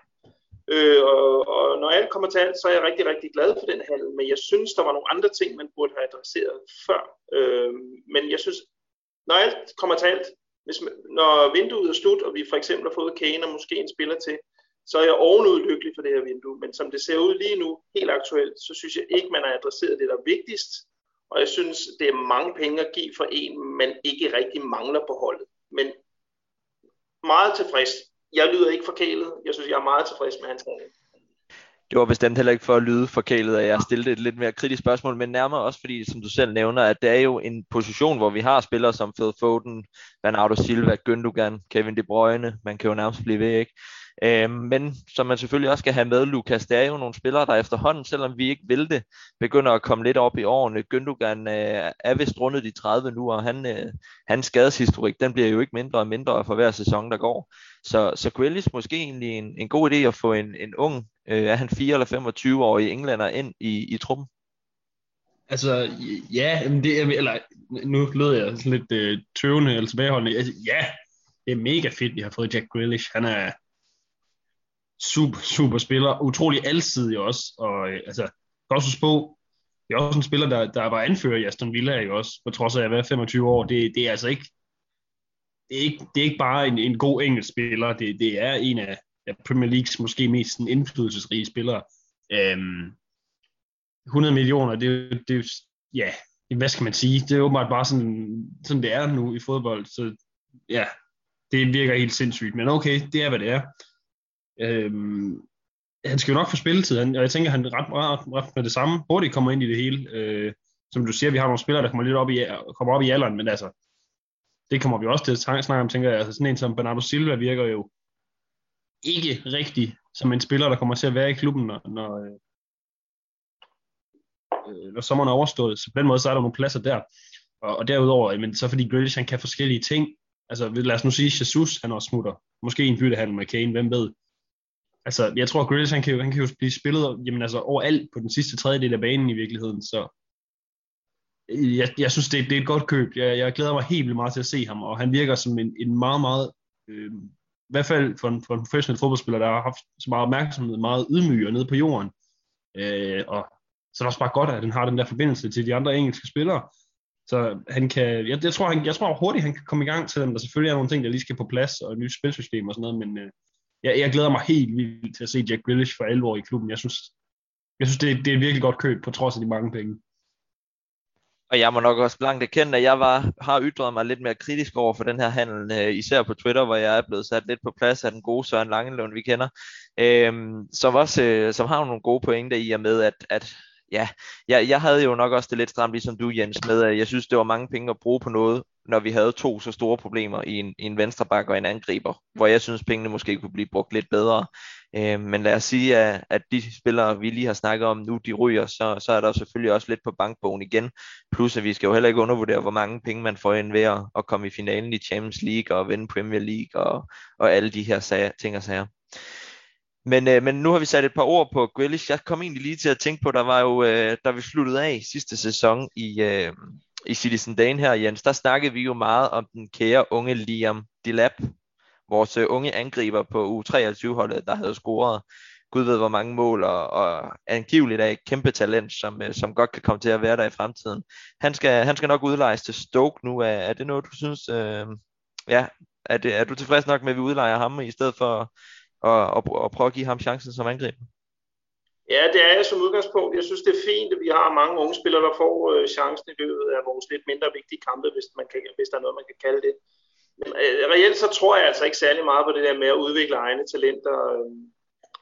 Øh, og, og når alt kommer til alt, så er jeg rigtig, rigtig glad for den handel, men jeg synes, der var nogle andre ting, man burde have adresseret før. Øh, men jeg synes, når alt kommer til alt, hvis, når vinduet er slut, og vi for eksempel har fået Kane og måske en spiller til, så er jeg ovenud lykkelig for det her vindue. Men som det ser ud lige nu, helt aktuelt, så synes jeg ikke, man har adresseret det, der er vigtigst. Og jeg synes, det er mange penge at give for en, man ikke rigtig mangler på holdet. Men meget tilfreds. Jeg lyder ikke forkælet. Jeg synes, jeg er meget tilfreds med hans træning. Det var bestemt heller ikke for at lyde forkælet, at jeg stillede et lidt mere kritisk spørgsmål, men nærmere også fordi, som du selv nævner, at det er jo en position, hvor vi har spillere som Phil Foden, Bernardo Silva, Gündogan, Kevin De Bruyne, man kan jo nærmest blive ved, ikke? Øh, men som man selvfølgelig også skal have med, Lukas, det er jo nogle spillere, der efterhånden, selvom vi ikke vil det, begynder at komme lidt op i årene. Gündogan øh, er vist rundet de 30 nu, og han, øh, hans skadeshistorik, den bliver jo ikke mindre og mindre for hver sæson, der går. Så, så Grealish måske egentlig en, en god idé at få en, en ung, øh, er han 4 eller 25 år i englænder ind i, i truppen? Altså, ja, det, er, eller, nu lød jeg sådan lidt øh, tøvende eller tilbageholdende. Altså, ja, det er mega fedt, vi har fået Jack Grealish. Han er, super, super spiller, utrolig alsidig også, og øh, altså, kan også på, det er også en spiller, der, der var anfører i Aston Villa, ikke også, på trods af at være 25 år, det, det er altså ikke, det er ikke, det er ikke bare en, en god engelsk spiller, det, det er en af af Premier Leagues måske mest indflydelsesrige spillere. Øhm, 100 millioner, det, det, ja, hvad skal man sige, det er åbenbart bare sådan, sådan det er nu i fodbold, så ja, det virker helt sindssygt, men okay, det er, hvad det er. Øhm, han skal jo nok få spilletid, han, og jeg tænker, han ret, ret, ret med det samme hurtigt kommer ind i det hele. Øh, som du siger, vi har nogle spillere, der kommer lidt op i, kommer op i alderen, men altså, det kommer vi også til at snakke om, tænker jeg. Altså sådan en som Bernardo Silva virker jo ikke rigtig som en spiller, der kommer til at være i klubben, når, når, øh, øh når sommeren er overstået. Så på den måde, så er der nogle pladser der. Og, og derudover, men så fordi Grealish, han kan forskellige ting. Altså, lad os nu sige, Jesus, han også smutter. Måske en byttehandel med Kane, hvem ved. Altså, jeg tror, Grealish, han kan, jo, han kan jo blive spillet jamen, altså, overalt på den sidste tredjedel af banen i virkeligheden. Så jeg, jeg synes, det, det er et godt køb. Jeg, jeg glæder mig helt vildt meget til at se ham, og han virker som en, en meget, meget, øh, i hvert fald for en, for en professionel fodboldspiller, der har haft så meget opmærksomhed, meget ydmyg og nede på jorden. Øh, og så er det også bare godt, at han har den der forbindelse til de andre engelske spillere. Så han kan, jeg, jeg, tror, han, jeg tror hurtigt, han kan komme i gang til. Der selvfølgelig er nogle ting, der lige skal på plads, og et nyt spilsystem og sådan noget, men øh, jeg, jeg glæder mig helt vildt til at se Jack Grealish for alvor i klubben. Jeg synes, jeg synes det, det er et virkelig godt køb, på trods af de mange penge. Og jeg må nok også blankt erkende, at jeg var, har ytret mig lidt mere kritisk over for den her handel, øh, især på Twitter, hvor jeg er blevet sat lidt på plads af den gode Søren Langelund, vi kender, øh, som også øh, som har nogle gode pointer i og med, at, at ja, jeg, jeg havde jo nok også det lidt stramt, ligesom du Jens, med at jeg synes, det var mange penge at bruge på noget, når vi havde to så store problemer i en, i en venstreback og en angriber, hvor jeg synes, pengene måske kunne blive brugt lidt bedre. Øh, men lad os sige, at, at de spillere, vi lige har snakket om nu, de ryger, så, så er der selvfølgelig også lidt på bankbogen igen. Plus at vi skal jo heller ikke undervurdere, hvor mange penge man får ind ved at, at komme i finalen i Champions League og vinde Premier League og, og alle de her sager, ting og sager. Men, øh, men nu har vi sat et par ord på Grealish. Jeg kom egentlig lige til at tænke på, der var jo, øh, da vi sluttede af sidste sæson i, øh, i Citizen Dane her, Jens, der snakkede vi jo meget om den kære unge Liam Dilap, vores øh, unge angriber på U23-holdet, der havde scoret gud ved hvor mange mål, og, og angiveligt er et kæmpe talent, som, øh, som godt kan komme til at være der i fremtiden. Han skal, han skal nok udlejes til Stoke nu. Er, er det noget, du synes, øh, ja, er, det, er du tilfreds nok med, at vi udlejer ham, i stedet for at, at, at prøve at give ham chancen som angriber? Ja, det er jeg som udgangspunkt. Jeg synes, det er fint, at vi har mange unge spillere, der får øh, chancen i løbet af vores lidt mindre vigtige kampe, hvis, man kan, hvis der er noget, man kan kalde det. Men øh, reelt så tror jeg altså ikke særlig meget på det der med at udvikle egne talenter, øh,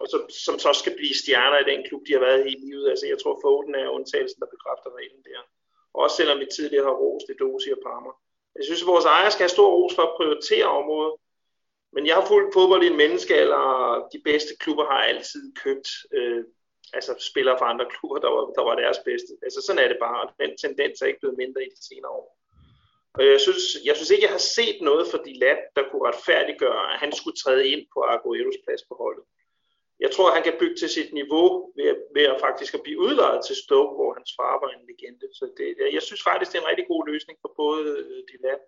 og så, som så skal blive stjerner i den klub, de har været i livet. Altså, jeg tror, Foden er undtagelsen, der bekræfter reglen der. Også selvom vi tidligere har rost det Dosi og Parma. Jeg synes, at vores ejere skal have stor ros for at prioritere området, men jeg har fulgt fodbold i en menneskealder, og de bedste klubber har altid købt øh, altså spillere fra andre klubber, der var, der var deres bedste. Altså sådan er det bare, og den tendens er ikke blevet mindre i de senere år. Og jeg synes, jeg synes ikke, jeg har set noget for de lat, der kunne retfærdiggøre, at han skulle træde ind på Agueros plads på holdet. Jeg tror, han kan bygge til sit niveau ved, ved at faktisk at blive udlejet til Stoke, hvor hans far var en legende. Så det, jeg synes faktisk, det er en rigtig god løsning for både øh, de lat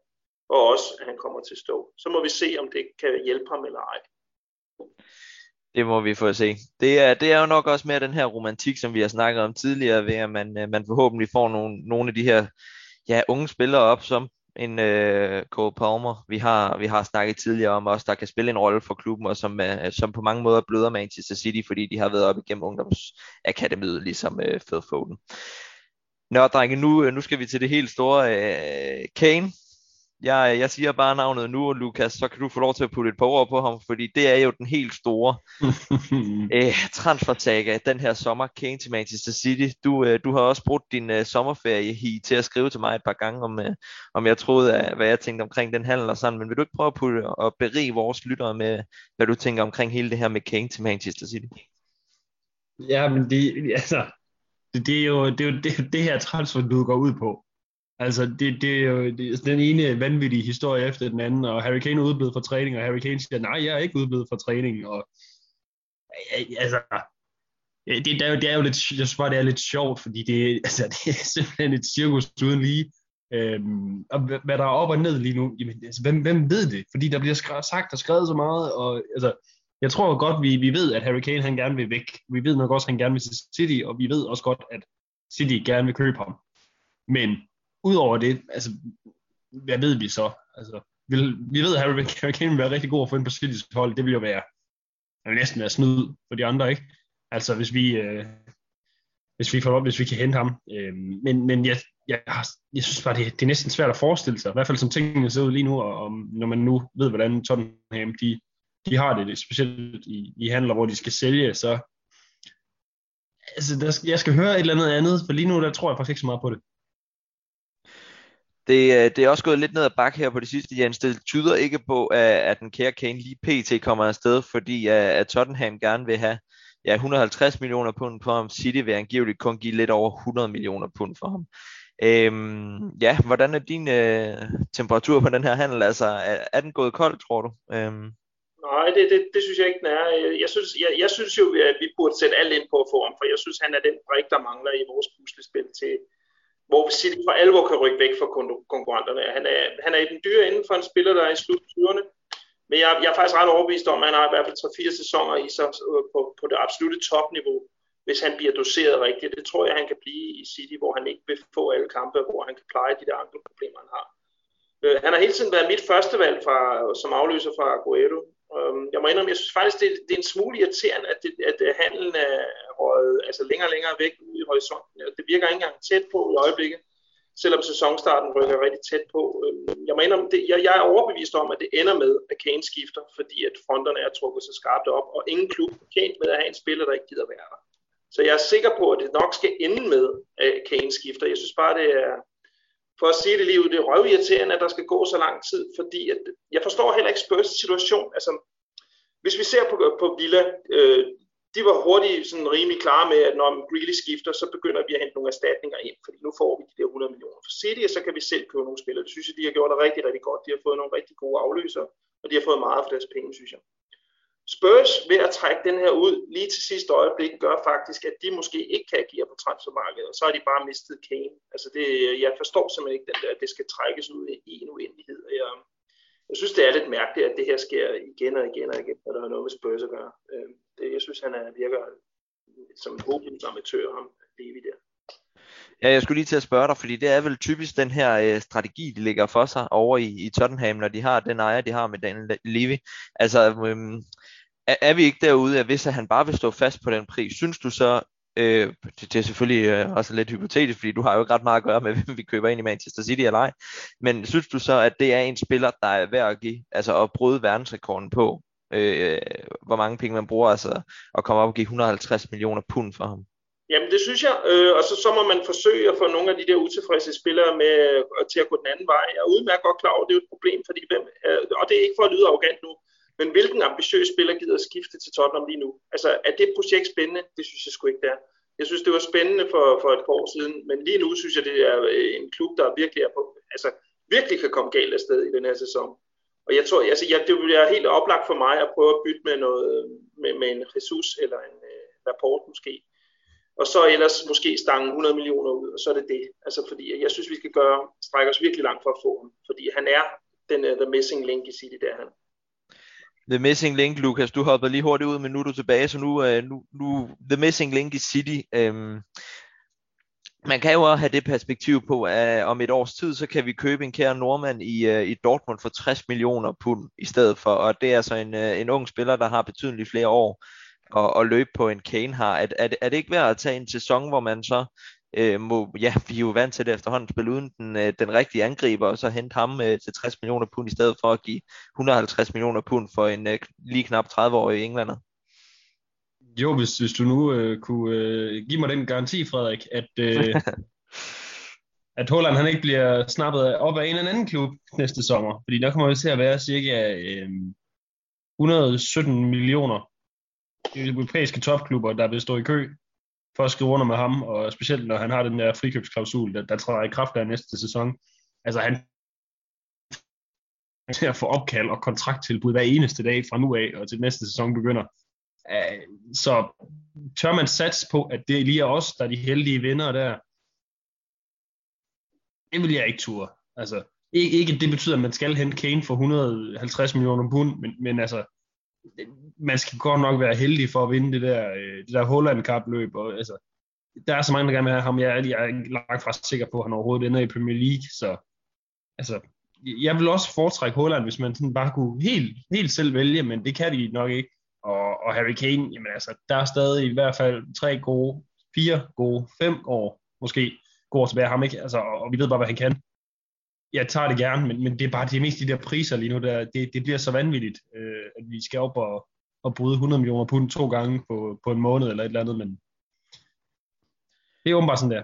og også, at han kommer til Stoke. Så må vi se, om det kan hjælpe ham eller ej. Det må vi få at se. Det er, det er jo nok også mere den her romantik, som vi har snakket om tidligere, ved at man, øh, man forhåbentlig får nogle, nogle af de her ja, unge spillere op, som en øh, Cole Palmer, vi har, vi har snakket tidligere om også, der kan spille en rolle for klubben, og som, øh, som på mange måder bløder Manchester City, fordi de har været op igennem ungdomsakademiet, ligesom øh, Phil Foden. Nå, drenge, nu, øh, nu skal vi til det helt store. Øh, Kane, jeg, jeg siger bare navnet nu, Lukas, så kan du få lov til at putte et par ord på ham, fordi det er jo den helt store øh, transfersaga den her sommer, Kane til Manchester City. Du, øh, du har også brugt din øh, sommerferie hi til at skrive til mig et par gange, om, øh, om jeg troede, af, hvad jeg tænkte omkring den handel og sådan, men vil du ikke prøve at putte og berige vores lyttere med, hvad du tænker omkring hele det her med Kane til Manchester City? Ja, men det, altså, det, det er jo det, er jo det, det her transfer, du går ud på. Altså, det, det er jo det er den ene vanvittige historie efter den anden, og Harry Kane er udeblevet fra træning, og Harry Kane siger, nej, jeg er ikke udeblevet fra træning, og altså, det, det, er jo, det er jo lidt, jeg synes bare, det er lidt sjovt, fordi det, altså, det er simpelthen et cirkus uden lige, øhm, og hvad der er op og ned lige nu, jamen, altså, hvem, hvem ved det? Fordi der bliver sagt og skrevet så meget, og altså, jeg tror godt, vi, vi ved, at Harry Kane han gerne vil væk. Vi ved nok også, at han gerne vil til City, og vi ved også godt, at City gerne vil købe ham. Men udover det, altså, hvad ved vi så? Altså, vi, vi ved, at Harry, Kane vil være rigtig god at få ind på City's hold. Det vil jo være, det vil næsten være snyd for de andre, ikke? Altså, hvis vi, øh, hvis vi, får, hvis vi kan hente ham. Øh, men men jeg, jeg, jeg synes bare, det, det er næsten svært at forestille sig, i hvert fald som tingene ser ud lige nu, og, og når man nu ved, hvordan Tottenham de, de har det, det specielt i, i handler, hvor de skal sælge, så altså, der, jeg skal høre et eller andet andet, for lige nu, der tror jeg faktisk ikke så meget på det. Det, øh, det er også gået lidt ned ad bakke her på det sidste, Jens. Det tyder ikke på, at, at den kære Kane lige pt. kommer afsted, fordi at, at Tottenham gerne vil have ja, 150 millioner pund på ham. City vil angiveligt kun give lidt over 100 millioner pund for ham. Øhm, ja, hvordan er din øh, temperatur på den her handel? Altså, er, er den gået kold, tror du? Øhm. Nej, det, det, det synes jeg ikke, den er. Jeg synes, jeg, jeg synes jo, at vi burde sætte alt ind på at få ham, for jeg synes, han er den brik, der mangler i vores puslespil til, hvor City for alvor kan rykke væk fra konkurrenterne. Han er, han er i den dyre inden for en spiller, der er i slut 20'erne. Men jeg, jeg er faktisk ret overbevist om, at han har i hvert fald 3-4 sæsoner i sig øh, på, på det absolute topniveau, hvis han bliver doseret rigtigt. Det tror jeg, han kan blive i City, hvor han ikke vil få alle kampe, hvor han kan pleje de der andre problemer, han har. Øh, han har hele tiden været mit første valg fra, som afløser fra Aguero. Øhm, jeg må indrømme, jeg synes faktisk, det, det er en smule irriterende, at, det, at øh, handlen er røget altså længere og længere væk ude i horisonten. Det virker ikke engang tæt på i øjeblikket, selvom sæsonstarten rykker rigtig tæt på. Øhm, jeg, må indrømme, det, jeg, jeg er overbevist om, at det ender med, at Kane skifter, fordi at fronterne er trukket så skarpt op, og ingen klub er tjent med at have en spiller, der ikke gider være der. Så jeg er sikker på, at det nok skal ende med, at Kane skifter. Jeg synes bare, det er, for at sige det lige ud, det er røvirriterende, at der skal gå så lang tid, fordi at, jeg forstår heller ikke Spurs situation. Altså, hvis vi ser på, på Villa, øh, de var hurtigt sådan rimelig klare med, at når Greeley skifter, så begynder vi at hente nogle erstatninger ind, fordi nu får vi de der 100 millioner for City, og så kan vi selv købe nogle spillere. Det synes jeg, de har gjort det rigtig, rigtig godt. De har fået nogle rigtig gode afløser, og de har fået meget for deres penge, synes jeg. Spurs ved at trække den her ud lige til sidste øjeblik, gør faktisk, at de måske ikke kan agere på transfermarkedet, og så har de bare mistet Kane. Altså det, jeg forstår simpelthen ikke den der, at det skal trækkes ud i en uendelighed. Jeg, jeg synes, det er lidt mærkeligt, at det her sker igen og igen og igen, når der er noget med Spurs at gøre. Øh, det, jeg synes, han er, virker som en håbløs amatør, ham Levi der. Ja, jeg skulle lige til at spørge dig, fordi det er vel typisk den her øh, strategi, de ligger for sig over i, i Tottenham, når de har den ejer, de har med Daniel Levy. Altså, øh, er, er vi ikke derude, at hvis han bare vil stå fast på den pris, synes du så, øh, det, det er selvfølgelig øh, også lidt hypotetisk, fordi du har jo ikke ret meget at gøre med, hvem vi køber ind i Manchester City eller ej, men synes du så, at det er en spiller, der er værd at give, altså at bryde verdensrekorden på, øh, hvor mange penge man bruger, altså at komme op og give 150 millioner pund for ham? Jamen det synes jeg, øh, og så, så må man forsøge at få nogle af de der utilfredse spillere med, øh, til at gå den anden vej. Jeg er udmærket godt klar over, at det er et problem, fordi hvem, øh, og det er ikke for at lyde arrogant nu, men hvilken ambitiøs spiller gider at skifte til Tottenham lige nu? Altså er det projekt spændende? Det synes jeg sgu ikke, det er. Jeg synes, det var spændende for, for et par år siden, men lige nu synes jeg, det er øh, en klub, der virkelig er på, altså virkelig kan komme galt afsted i den her sæson. Og jeg tror, altså, jeg, det bliver helt oplagt for mig at prøve at bytte med, noget, øh, med, med en Jesus eller en øh, rapport måske. Og så ellers måske stange 100 millioner ud, og så er det det. Altså fordi jeg synes, vi skal gøre, strække os virkelig langt for at få ham. Fordi han er den uh, the missing link i City, der han. The Missing Link, Lukas, du hoppede lige hurtigt ud, men nu er du tilbage, så nu, uh, nu, nu The Missing Link i City. Um, man kan jo også have det perspektiv på, at øh, om et års tid, så kan vi købe en kære nordmand i, uh, i Dortmund for 60 millioner pund i stedet for, og det er altså en, uh, en ung spiller, der har betydeligt flere år at, at løbe på en Kane har. Er, er, er det ikke værd at tage en sæson, hvor man så øh, må, ja, vi er jo vant til det efterhånden, spille uden den, øh, den rigtige angriber, og så hente ham øh, til 60 millioner pund, i stedet for at give 150 millioner pund for en øh, lige knap 30-årig englænder. Jo, hvis, hvis du nu øh, kunne øh, give mig den garanti, Frederik, at, øh, at Holland han ikke bliver snappet op af en eller anden klub næste sommer, fordi der kommer vi til at være cirka øh, 117 millioner europæiske topklubber, der vil stå i kø for at skrive under med ham, og specielt når han har den der frikøbsklausul, der, der træder i kraft der næste sæson. Altså han til at få opkald og kontrakttilbud hver eneste dag fra nu af, og til næste sæson begynder. Øh, så tør man satse på, at det lige er os, der er de heldige vinder der, det vil jeg ikke ture. Altså, ikke, ikke det betyder, at man skal hente Kane for 150 millioner pund, men, men altså, man skal godt nok være heldig for at vinde det der, øh, det der Holland-kapløb. Og, altså, der er så mange, der gerne vil have ham. Jeg, er, jeg er langt fra sikker på, at han overhovedet ender i Premier League. Så altså, jeg vil også foretrække Holland, hvis man sådan bare kunne helt, helt selv vælge, men det kan de nok ikke. Og, og Harry Kane, jamen altså, der er stadig i hvert fald tre gode, fire gode, fem år måske går tilbage ham, ikke? Altså, og, og vi ved bare, hvad han kan jeg tager det gerne, men, men det er bare det mest de der priser lige nu, der, det, det bliver så vanvittigt, øh, at vi skal op og, og bryde 100 millioner pund to gange på, på en måned eller et eller andet, men det er åbenbart sådan der.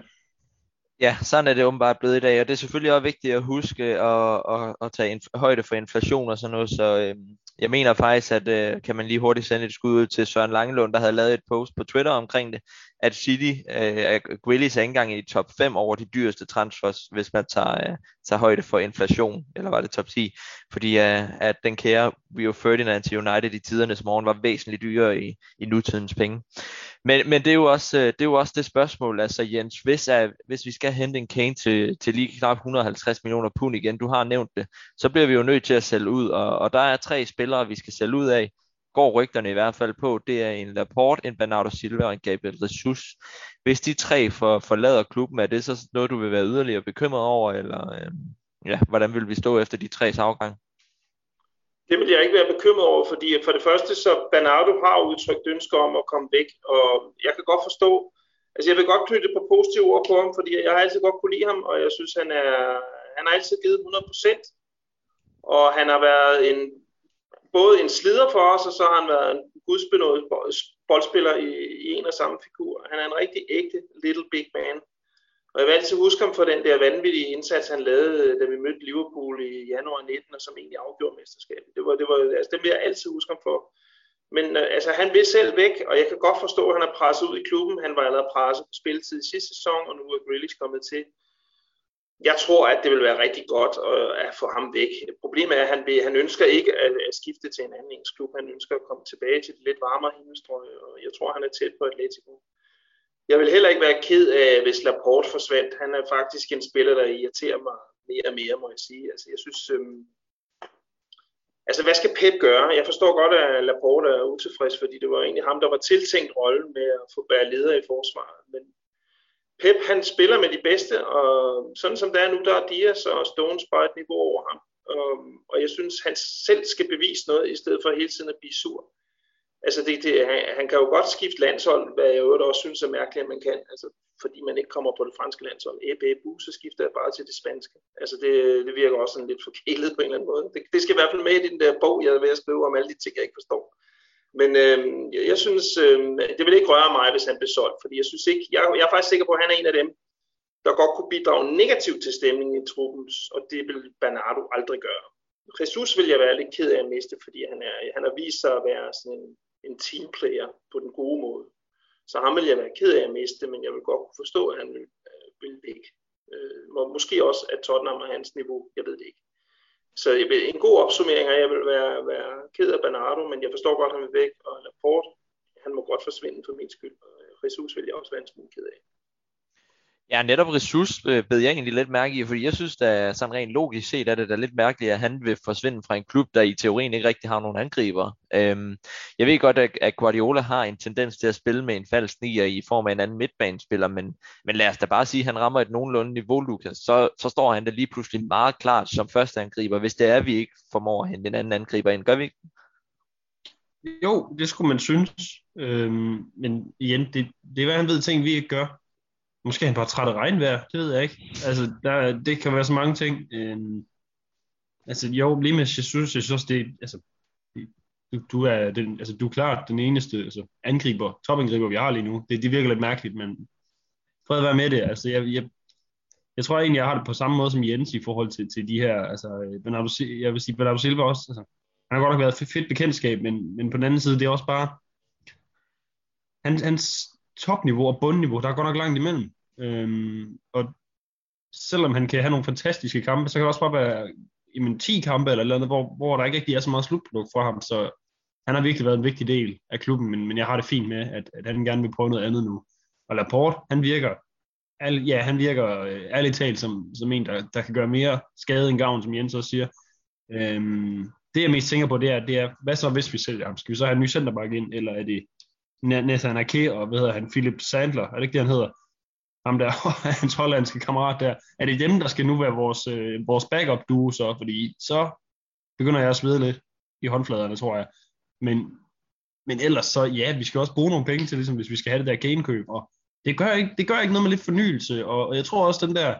Ja, sådan er det åbenbart blevet i dag, og det er selvfølgelig også vigtigt at huske at, at, at tage inf- højde for inflation og sådan noget, så øh, jeg mener faktisk, at øh, kan man lige hurtigt sende et skud ud til Søren Langelund, der havde lavet et post på Twitter omkring det, at City, øh, Grealish er ikke engang i top 5 over de dyreste transfers, hvis man tager, øh, tager højde for inflation, eller var det top 10, fordi øh, at den kære Rio Ferdinand til United i tidernes morgen var væsentligt dyrere i, i nutidens penge. Men, men det, er jo også, øh, det er jo også det spørgsmål, altså Jens, hvis, er, hvis vi skal hente en Kane til, til lige knap 150 millioner pund igen, du har nævnt det, så bliver vi jo nødt til at sælge ud, og, og der er tre spillere, vi skal sælge ud af, går rygterne i hvert fald på, det er en Laporte, en Bernardo Silva og en Gabriel Jesus. Hvis de tre for, forlader klubben, er det så noget, du vil være yderligere bekymret over, eller øh, ja, hvordan vil vi stå efter de tres afgang? Det vil jeg ikke være bekymret over, fordi for det første, så Bernardo har udtrykt ønsker om at komme væk, og jeg kan godt forstå, altså jeg vil godt knytte på positive ord på ham, fordi jeg har altid godt kunne lide ham, og jeg synes, han er, han har altid givet 100%, og han har været en, både en slider for os, og så har han været en gudsbenået boldspiller i, i en og samme figur. Han er en rigtig ægte little big man, og jeg vil altid huske ham for den der vanvittige indsats, han lavede, da vi mødte Liverpool i januar 19, og som egentlig afgjorde mesterskabet. Det var, det var, altså, det vil jeg altid huske ham for. Men øh, altså, han vil selv væk, og jeg kan godt forstå, at han er presset ud i klubben. Han var allerede presset på spilletid i sidste sæson, og nu er Grealish kommet til. Jeg tror, at det vil være rigtig godt øh, at få ham væk. Problemet er, at han, vil, han ønsker ikke at, at skifte til en anden engelsk klub. Han ønsker at komme tilbage til det lidt varmere himmelstrøg, og jeg tror, han er tæt på Atletico. Jeg vil heller ikke være ked af, hvis Laporte forsvandt. Han er faktisk en spiller, der irriterer mig mere og mere, må jeg sige. Altså, jeg synes, øhm, altså hvad skal Pep gøre? Jeg forstår godt, at Laporte er utilfreds, fordi det var egentlig ham, der var tiltænkt rollen med at få være leder i forsvaret. Men Pep, han spiller med de bedste, og sådan som det er nu, der er Dias og Stones bare et niveau over ham. Og, og jeg synes, han selv skal bevise noget, i stedet for hele tiden at blive sur. Altså det, det, han, han kan jo godt skifte landshold, hvad jeg øvrigt også synes er mærkeligt, at man kan. Altså, fordi man ikke kommer på det franske landshold. Ebbe, ebu, så skifter jeg bare til det spanske. Altså det, det virker også sådan lidt forkælet på en eller anden måde. Det, det skal i hvert fald med i den der bog, jeg er ved at skrive om alle de ting, jeg ikke forstår. Men øh, jeg, jeg synes, øh, det vil ikke røre mig, hvis han bliver solgt, fordi jeg synes ikke, jeg, jeg er faktisk sikker på, at han er en af dem, der godt kunne bidrage negativt til stemningen i truppen, og det vil Bernardo aldrig gøre. Jesus vil jeg være lidt ked af at miste, fordi han, er, han har vist sig at være sådan en en teamplayer på den gode måde. Så ham vil jeg være ked af at miste, men jeg vil godt kunne forstå, at han vil, øh, vil væk. Øh, måske også, at Tottenham har hans niveau, jeg ved det ikke. Så jeg vil, en god opsummering og jeg vil være, være ked af Bernardo, men jeg forstår godt, at han vil væk, og Laporte, han må godt forsvinde for min skyld, og Jesus vil jeg også være en smule ked af. Ja, netop Ressus øh, bed jeg egentlig lidt mærke i, fordi jeg synes, at sådan rent logisk set er det da lidt mærkeligt, at han vil forsvinde fra en klub, der i teorien ikke rigtig har nogen angriber. Øhm, jeg ved godt, at, Guardiola har en tendens til at spille med en falsk nier i form af en anden midtbanespiller, men, men lad os da bare sige, at han rammer et nogenlunde niveau, Lukas, så, så står han da lige pludselig meget klart som første angriber, hvis det er, at vi ikke formår at hente en anden angriber ind. Gør vi ikke? Jo, det skulle man synes. Øhm, men igen, det, det er hvad han ved ting, vi ikke gør. Måske er han bare træt af regnvejr, det ved jeg ikke. Altså, der, det kan være så mange ting. Øhm, altså, jo, lige med Jesus, jeg synes, det, altså, du, du, er den, altså, du er klart den eneste altså, angriber, topangriber, vi har lige nu. Det, det virker lidt mærkeligt, men fred være med det. Altså, jeg, jeg, jeg tror egentlig, jeg har det på samme måde som Jens i forhold til, til de her, altså, Bernardo, jeg vil sige, Bernardo Silva også, altså, han har godt nok været fedt bekendtskab, men, men på den anden side, det er også bare, han, hans topniveau og bundniveau, der er godt nok langt imellem. Øhm, og selvom han kan have nogle fantastiske kampe, så kan det også bare være i 10 kampe eller noget, hvor, hvor der ikke rigtig er så meget slutprodukt for ham, så han har virkelig været en vigtig del af klubben, men, men jeg har det fint med, at, at han gerne vil prøve noget andet nu. Og Laporte, han virker, al, ja, han virker øh, ærligt talt som, som en, der, der kan gøre mere skade end gavn, som Jens også siger. Øhm, det jeg mest tænker på, det er, det er, hvad så hvis vi sælger ham? Skal vi så have en ny centerback ind, eller er det Nathan Ake og hvad hedder han, Philip Sandler, er det ikke det, han hedder? Ham der, hans hollandske kammerat der. Er det dem, der skal nu være vores, øh, vores backup duo så? Fordi så begynder jeg at svede lidt i håndfladerne, tror jeg. Men, men ellers så, ja, vi skal også bruge nogle penge til, ligesom, hvis vi skal have det der gain og det gør, ikke, det gør ikke noget med lidt fornyelse, og, og jeg tror også, den der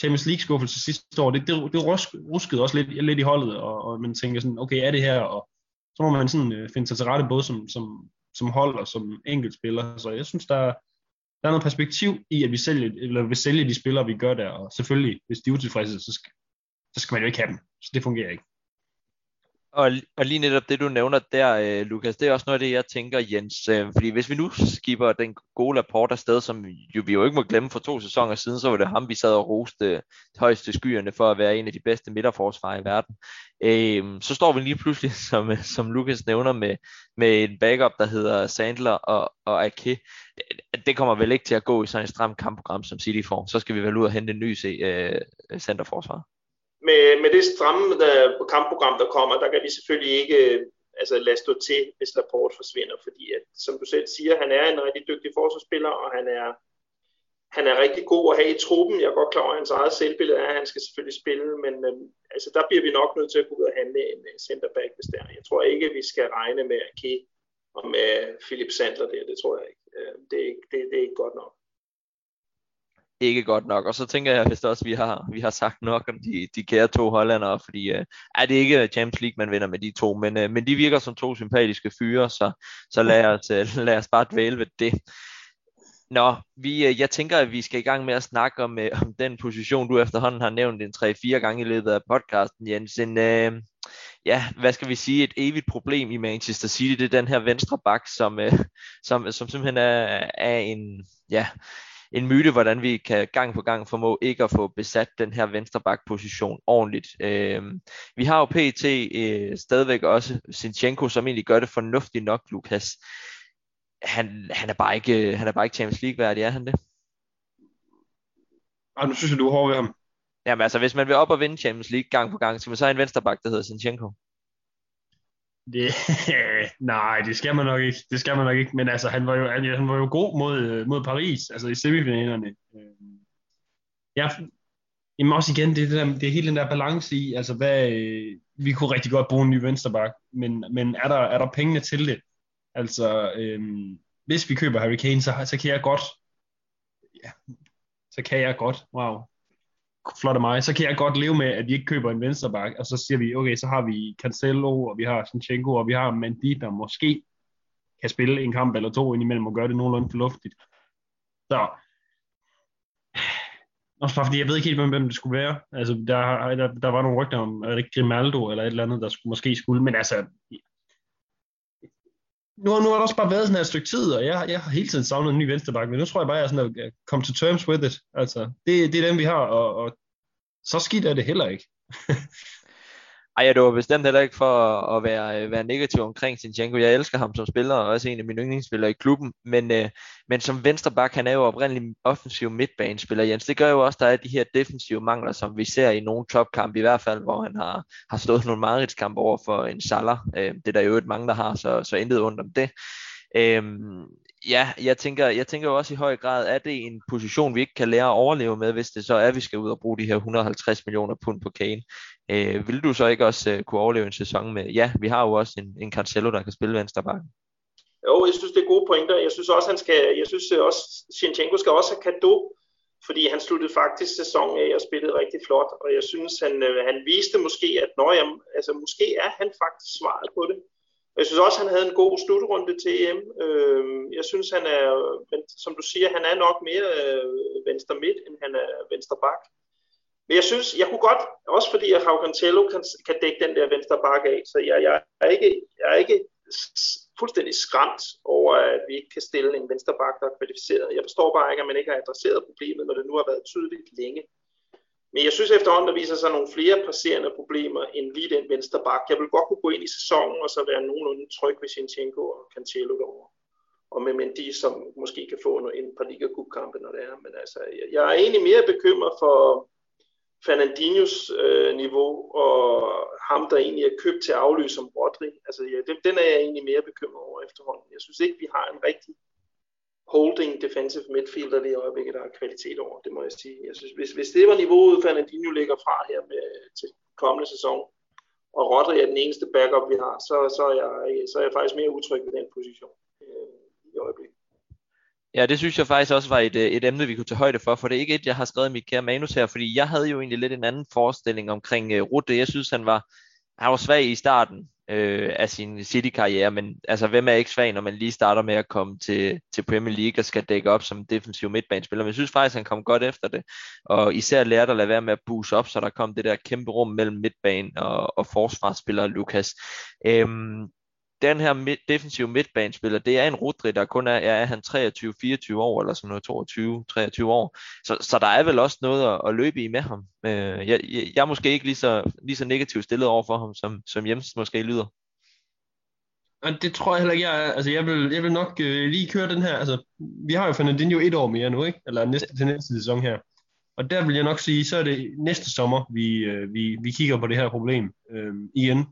Champions League skuffelse sidste år, det, det, det ruskede også lidt, lidt i holdet, og, og man tænker sådan, okay, er det her, og så må man sådan øh, finde sig til rette, både som, som, som hold og som enkeltspiller. Så jeg synes, der, der er noget perspektiv i, at vi sælger, eller vil sælge de spillere, vi gør der, og selvfølgelig, hvis de er utilfredse, så skal, så skal man jo ikke have dem. Så det fungerer ikke. Og, og lige netop det, du nævner der, øh, Lukas, det er også noget af det, jeg tænker, Jens. Øh, fordi hvis vi nu skipper den gode rapport afsted, som jo, vi jo ikke må glemme for to sæsoner siden, så var det ham, vi sad og roste øh, højeste skyerne for at være en af de bedste midterforsvarer i verden. Øh, så står vi lige pludselig, som, øh, som Lukas nævner, med, med en backup, der hedder Sandler og, og Ake. Det, det kommer vel ikke til at gå i sådan et stramt kampprogram, som City får. Så skal vi vel ud og hente en ny øh, centerforsvar med, med det stramme der, kampprogram, der kommer, der kan vi selvfølgelig ikke altså, lade stå til, hvis Laporte forsvinder, fordi at, som du selv siger, han er en rigtig dygtig forsvarsspiller, og han er, han er rigtig god at have i truppen. Jeg er godt klar over, at hans eget selvbillede er, at han skal selvfølgelig spille, men øhm, altså, der bliver vi nok nødt til at gå ud og handle en øh, centerback, hvis der. Jeg tror ikke, vi skal regne med Ake og med Philip Sandler der, det tror jeg ikke. Øh, det, er ikke det, det er ikke godt nok ikke godt nok. Og så tænker jeg vist også, vi har, vi har sagt nok om de, de kære to hollandere, fordi øh, er det ikke Champions League, man vinder med de to, men, øh, men de virker som to sympatiske fyre, så, så lad, os, øh, lad os bare dvæle ved det. Nå, vi, øh, jeg tænker, at vi skal i gang med at snakke om, øh, om den position, du efterhånden har nævnt en 3-4 gange i løbet af podcasten, Jens. En, øh, ja, hvad skal vi sige, et evigt problem i Manchester City, det er den her venstre bak, som, øh, som, som simpelthen er, er en, ja, en myte, hvordan vi kan gang på gang formå ikke at få besat den her venstreback-position ordentligt. Øh, vi har jo PT øh, stadigvæk også Sinchenko, som egentlig gør det fornuftigt nok, Lukas. Han, han, er bare ikke, han er bare ikke Champions League-værdig, er han det? Og nu synes jeg, du er hård ved ham. Jamen altså, hvis man vil op og vinde Champions League gang på gang, så man så en venstreback, der hedder Sinchenko. Det, nej, det skal man nok ikke. Det skal man nok ikke. Men altså, han var jo, han var jo god mod, øh, mod Paris, altså i semifinalerne. Øh, ja, jamen også igen, det er, det, der, det er hele den der balance i, altså hvad, øh, vi kunne rigtig godt bruge en ny venstreback, men, men er, der, er der pengene til det? Altså, øhm, hvis vi køber Harry Kane, så, så kan jeg godt, ja, så kan jeg godt, wow, flot af mig, så kan jeg godt leve med, at vi ikke køber en venstreback, og så siger vi, okay, så har vi Cancelo, og vi har Sinchenko, og vi har Mendy, der måske kan spille en kamp eller to indimellem og gøre det nogenlunde fornuftigt. Så, også bare fordi jeg ved ikke helt, hvem det skulle være. Altså, der, der, der var nogle rygter om, er det Grimaldo eller et eller andet, der skulle, måske skulle, men altså, nu, nu har det også bare været sådan her et stykke tid, og jeg, jeg har hele tiden savnet en ny venstreback, men nu tror jeg bare, at jeg er sådan at komme to terms with it. Altså, det, det er dem, vi har, og, og så skidt er det heller ikke. Ej, ja, det var bestemt heller ikke for at være, øh, være negativ omkring Sinchenko. Jeg elsker ham som spiller, og også en af mine yndlingsspillere i klubben. Men, øh, men som venstreback, han er jo oprindeligt offensiv midtbanespiller, Jens. Det gør jo også, at der er de her defensive mangler, som vi ser i nogle topkampe, i hvert fald, hvor han har, har stået nogle mareridskampe over for en Salah. Øh, det er der jo et mange, der har, så, så intet ondt om det. Øhm, ja, jeg tænker, jeg tænker jo også i høj grad, at det en position, vi ikke kan lære at overleve med, hvis det så er, at vi skal ud og bruge de her 150 millioner pund på Kane. Øh, vil du så ikke også øh, kunne overleve en sæson med, ja, vi har jo også en, en Cancelo, der kan spille venstrebakken. Jo, jeg synes, det er gode pointer. Jeg synes også, han skal, jeg synes øh, også, Sinchenko skal også have kado, fordi han sluttede faktisk sæsonen af og spillede rigtig flot, og jeg synes, han, øh, han viste måske, at når jeg, altså, måske er han faktisk svaret på det. Jeg synes også, han havde en god slutrunde til EM. Øh, jeg synes, han er, men som du siger, han er nok mere øh, venstre midt, end han er venstre bak. Men jeg synes, jeg kunne godt, også fordi at Raul kan, kan dække den der venstre bakke af, så jeg, jeg, er ikke, jeg er ikke fuldstændig skræmt over, at vi ikke kan stille en venstre bakke, der er kvalificeret. Jeg forstår bare ikke, at man ikke har adresseret problemet, når det nu har været tydeligt længe. Men jeg synes efterhånden, der viser sig nogle flere presserende problemer end lige den venstre bak. Jeg vil godt kunne gå ind i sæsonen og så være nogenlunde tryg ved Sinchenko og Cancelo derovre. Og med Mendy, som måske kan få en par liga kampe når det er. Men altså, jeg er egentlig mere bekymret for Fernandinhos øh, niveau og ham, der egentlig er købt til at afløse som Rodri. Altså, ja, den, den er jeg egentlig mere bekymret over efterhånden. Jeg synes ikke, vi har en rigtig holding defensive midfielder det øjeblikket, der er kvalitet over, det må jeg sige. Jeg synes, hvis, hvis det var niveauet, Fernandinho ligger fra her med, til kommende sæson, og Rodri er den eneste backup, vi har, så, så, er, jeg, så er jeg faktisk mere utryg ved den position øh, i øjeblikket. Ja, det synes jeg faktisk også var et, øh, et emne, vi kunne tage højde for, for det er ikke et, jeg har skrevet i mit kære manus her, fordi jeg havde jo egentlig lidt en anden forestilling omkring øh, uh, Rutte. Jeg synes, han var, han var svag i starten, øh, af sin City-karriere, men altså hvem er ikke svag, når man lige starter med at komme til, til Premier League og skal dække op som defensiv midtbanespiller, men jeg synes faktisk, han kom godt efter det, og især lærte at lade være med at buse op, så der kom det der kæmpe rum mellem midtbanen og, og forsvarsspiller Lukas. Øhm, den her mid, defensive midtbanespiller, det er en Rodri, der kun er, er han 23-24 år, eller sådan noget 22-23 år. Så, så der er vel også noget at, at løbe i med ham. Øh, jeg, jeg, jeg er måske ikke lige så, lige så negativt stillet over for ham, som, som Jens måske lyder. Og det tror jeg heller ikke, jeg er. Altså, jeg vil, jeg vil nok øh, lige køre den her. Altså, vi har jo Fernandinho et år mere nu, ikke? Eller næste, til næste sæson her. Og der vil jeg nok sige, så er det næste sommer, vi, øh, vi, vi kigger på det her problem øh, igen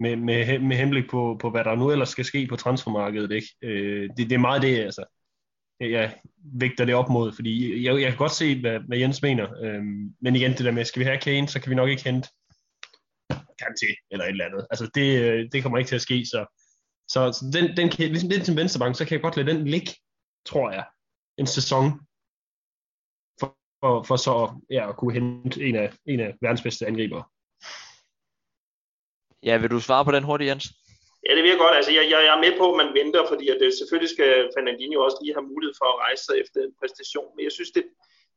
med, med, med henblik på, på, hvad der nu ellers skal ske på transfermarkedet. Ikke? Øh, det, det er meget det, altså. Jeg vægter det op mod, fordi jeg, jeg kan godt se, hvad, hvad Jens mener. Øh, men igen, det der med, skal vi have Kane, så kan vi nok ikke hente til eller et eller andet. Altså, det, øh, det kommer ikke til at ske, så, så, så den, den kan, ligesom den til Venstrebank, så kan jeg godt lade den ligge, tror jeg, en sæson, for, for, for så ja, at kunne hente en af, en af verdens bedste angriber. Ja, vil du svare på den hurtigt, Jens? Ja, det vil jeg godt. Altså, jeg, jeg, jeg er med på, at man venter, fordi at det, selvfølgelig skal Fernandinho også lige have mulighed for at rejse sig efter en præstation. Men jeg synes, det,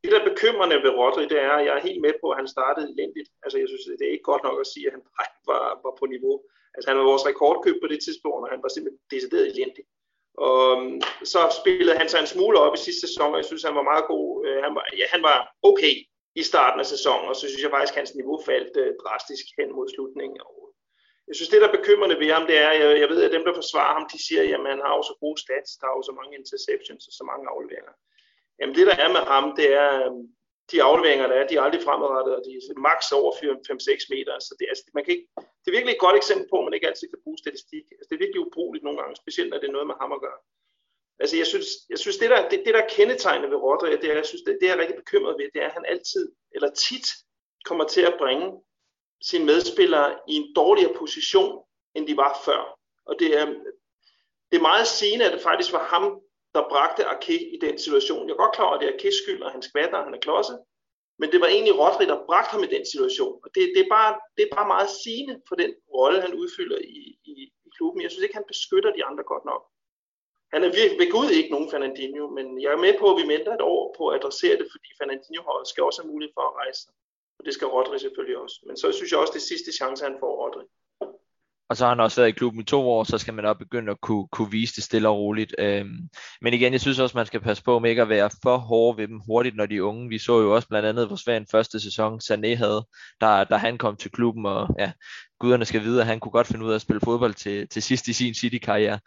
det der er bekymrende ved Rodri, det er, at jeg er helt med på, at han startede elendigt. Altså, jeg synes, det er ikke godt nok at sige, at han var, var på niveau. Altså, han var vores rekordkøb på det tidspunkt, og han var simpelthen decideret elendig. Og øhm, så spillede han sig en smule op i sidste sæson, og jeg synes, han var meget god. Øh, han var, ja, han var okay i starten af sæsonen, og så synes jeg faktisk, at hans niveau faldt øh, drastisk hen mod slutningen. Og jeg synes, det der er bekymrende ved ham, det er, jeg, jeg ved, at dem, der forsvarer ham, de siger, at han har jo så gode stats, der er jo så mange interceptions og så mange afleveringer. Jamen det, der er med ham, det er, øhm, de afleveringer, der er, de er aldrig fremadrettet, og de er max over 5-6 meter. Så det, altså, man kan ikke, det er virkelig et godt eksempel på, at man ikke altid kan bruge statistik. Altså, det er virkelig ubrugeligt nogle gange, specielt når det er noget med ham at gøre. Altså, jeg synes, jeg synes det, der, det, det der kendetegner ved Rodri, det er, jeg synes, det, det er rigtig bekymret ved, det er, at han altid, eller tit, kommer til at bringe sine medspillere i en dårligere position, end de var før. Og det er, det er meget sigende, at det faktisk var ham, der bragte Arke i den situation. Jeg er godt klar over, at det er Arkes skyld, og han skvatter, og han er klodset. Men det var egentlig Rodri, der bragte ham i den situation. Og det, det, er, bare, det er bare meget sigende for den rolle, han udfylder i, i, i klubben. Jeg synes ikke, han beskytter de andre godt nok. Han er virkelig ved Gud ikke nogen Fernandinho, men jeg er med på, at vi venter et år på at adressere det, fordi Fernandinho skal også have mulighed for at rejse sig. Og det skal Rodri selvfølgelig også. Men så synes jeg også, det er sidste chance, han får Rodri. Og så har han også været i klubben i to år, så skal man også begynde at kunne, kunne vise det stille og roligt. Øhm, men igen, jeg synes også, man skal passe på med ikke at være for hård ved dem hurtigt, når de er unge. Vi så jo også blandt andet, hvor svær en første sæson Sané havde, da, da han kom til klubben, og ja, guderne skal vide, at han kunne godt finde ud af at spille fodbold til, til sidst i sin City-karriere.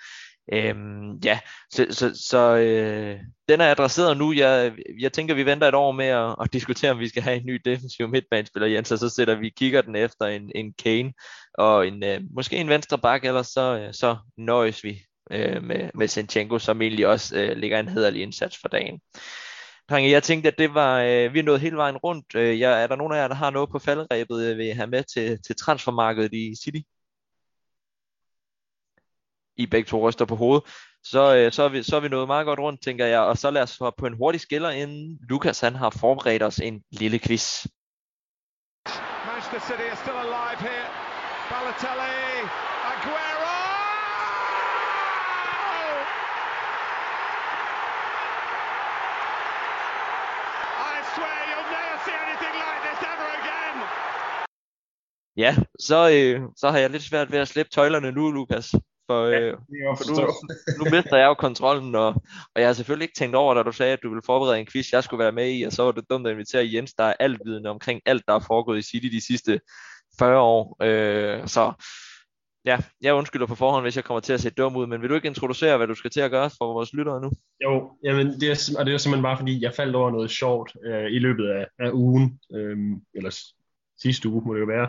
Øhm, ja, så, så, så øh, den er adresseret nu. Jeg, jeg tænker, vi venter et år med at, at diskutere, om vi skal have en ny defensiv midtbanespiller, Jens, og så sætter vi kigger den efter en, en Kane og en, øh, måske en venstre bak, ellers så, øh, så nøjes vi øh, med, med Sinchenko, som egentlig også øh, ligger en hederlig indsats for dagen. Drenge, jeg tænkte, at det var, øh, vi er nået hele vejen rundt. Øh, jeg, er der nogen af jer, der har noget på faldrebet, øh, vil have med til, til transfermarkedet i City? I begge to ryster på hovedet. Så, øh, så, er vi, så er vi nået meget godt rundt, tænker jeg. Og så lad os på en hurtig skiller, inden Lukas han har forberedt os en lille quiz. Manchester City are still alive here. Balotelli, Aguero! I swear you'll never see anything like this ever again. Ja, så, øh, så har jeg lidt svært ved at slippe tøjlerne nu, Lukas. For, øh, det er for nu, nu mister jeg jo kontrollen, og, og jeg har selvfølgelig ikke tænkt over, da du sagde, at du ville forberede en quiz, jeg skulle være med i, og så var det dumt at invitere Jens, der er altvidende omkring alt, der er foregået i City de sidste 40 år. Øh, så ja, jeg undskylder på forhånd, hvis jeg kommer til at se dum ud, men vil du ikke introducere, hvad du skal til at gøre for vores lyttere nu? Jo, jamen det er, og det er simpelthen bare fordi, jeg faldt over noget sjovt øh, i løbet af, af ugen, øh, eller sidste uge må det jo være,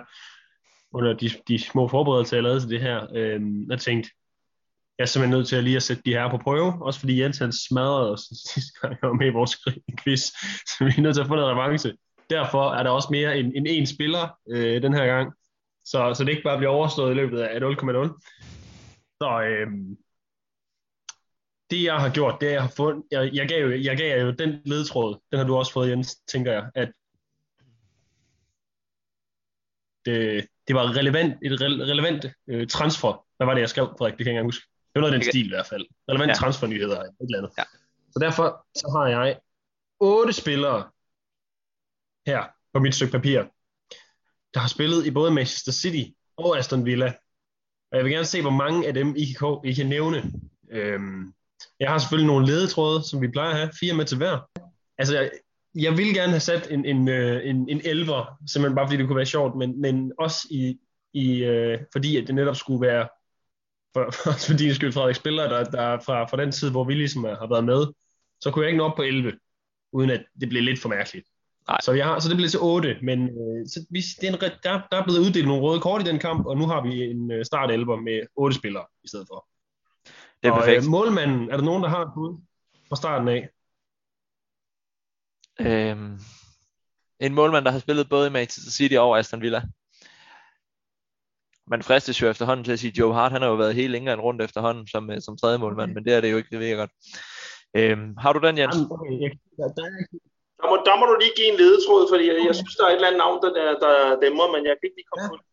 under de, de små forberedelser, jeg lavede til det her. Øh, jeg tænkte, jeg er simpelthen nødt til at lige at sætte de her på prøve, også fordi Jens han smadrede os sidste gang, jeg var med i vores quiz, så vi er nødt til at få noget revanche. Derfor er der også mere end, end én spiller øh, den her gang, så, så det ikke bare bliver overstået i løbet af 0,0. Så øh, det jeg har gjort, det jeg har fundet, jeg, jeg, gav jo, jeg gav jo den ledtråd, den har du også fået Jens, tænker jeg, at det, det var relevant, et re- relevant øh, transfer. Hvad var det, jeg skrev, Frederik? Det kan jeg ikke engang huske. Det var noget af den kan- stil i hvert fald. Relevant Ja. ja. transfernyheder, et eller andet. Ja. Så derfor så har jeg otte spillere her på mit stykke papir, der har spillet i både Manchester City og Aston Villa. Og jeg vil gerne se, hvor mange af dem I kan, I kan nævne. Øhm, jeg har selvfølgelig nogle ledetråde, som vi plejer at have. Fire med til hver. Altså, jeg, jeg ville gerne have sat en, en, øh, en, en elver, simpelthen bare fordi det kunne være sjovt, men, men også i, i øh, fordi at det netop skulle være, for, for, fordi det skyld Frederik spillere, der, der er fra, fra den tid, hvor vi ligesom har været med, så kunne jeg ikke nå op på 11, uden at det blev lidt for mærkeligt. Nej. Så, jeg har, så det blev til 8, men øh, så vi, det er en, der, der er blevet uddelt nogle røde kort i den kamp, og nu har vi en øh, start 11 med 8 spillere i stedet for. Det er og, perfekt. Øh, målmanden, er der nogen, der har et bud fra starten af? Øhm, en målmand, der har spillet både i Manchester City og Aston Villa. Man fristes jo efterhånden til at sige, Joe Hart, han har jo været hele England rundt efterhånden som, øh, som tredje målmand, men det er det jo ikke, det ved jeg godt. Øhm, har du den, Jens? Jamen, okay, jeg, der, der er ikke Der må, der må du lige give en ledetråd, fordi jeg, jeg synes, der er et eller andet navn, der, der, der dæmmer, men jeg kan ikke lige komme Ja. på det.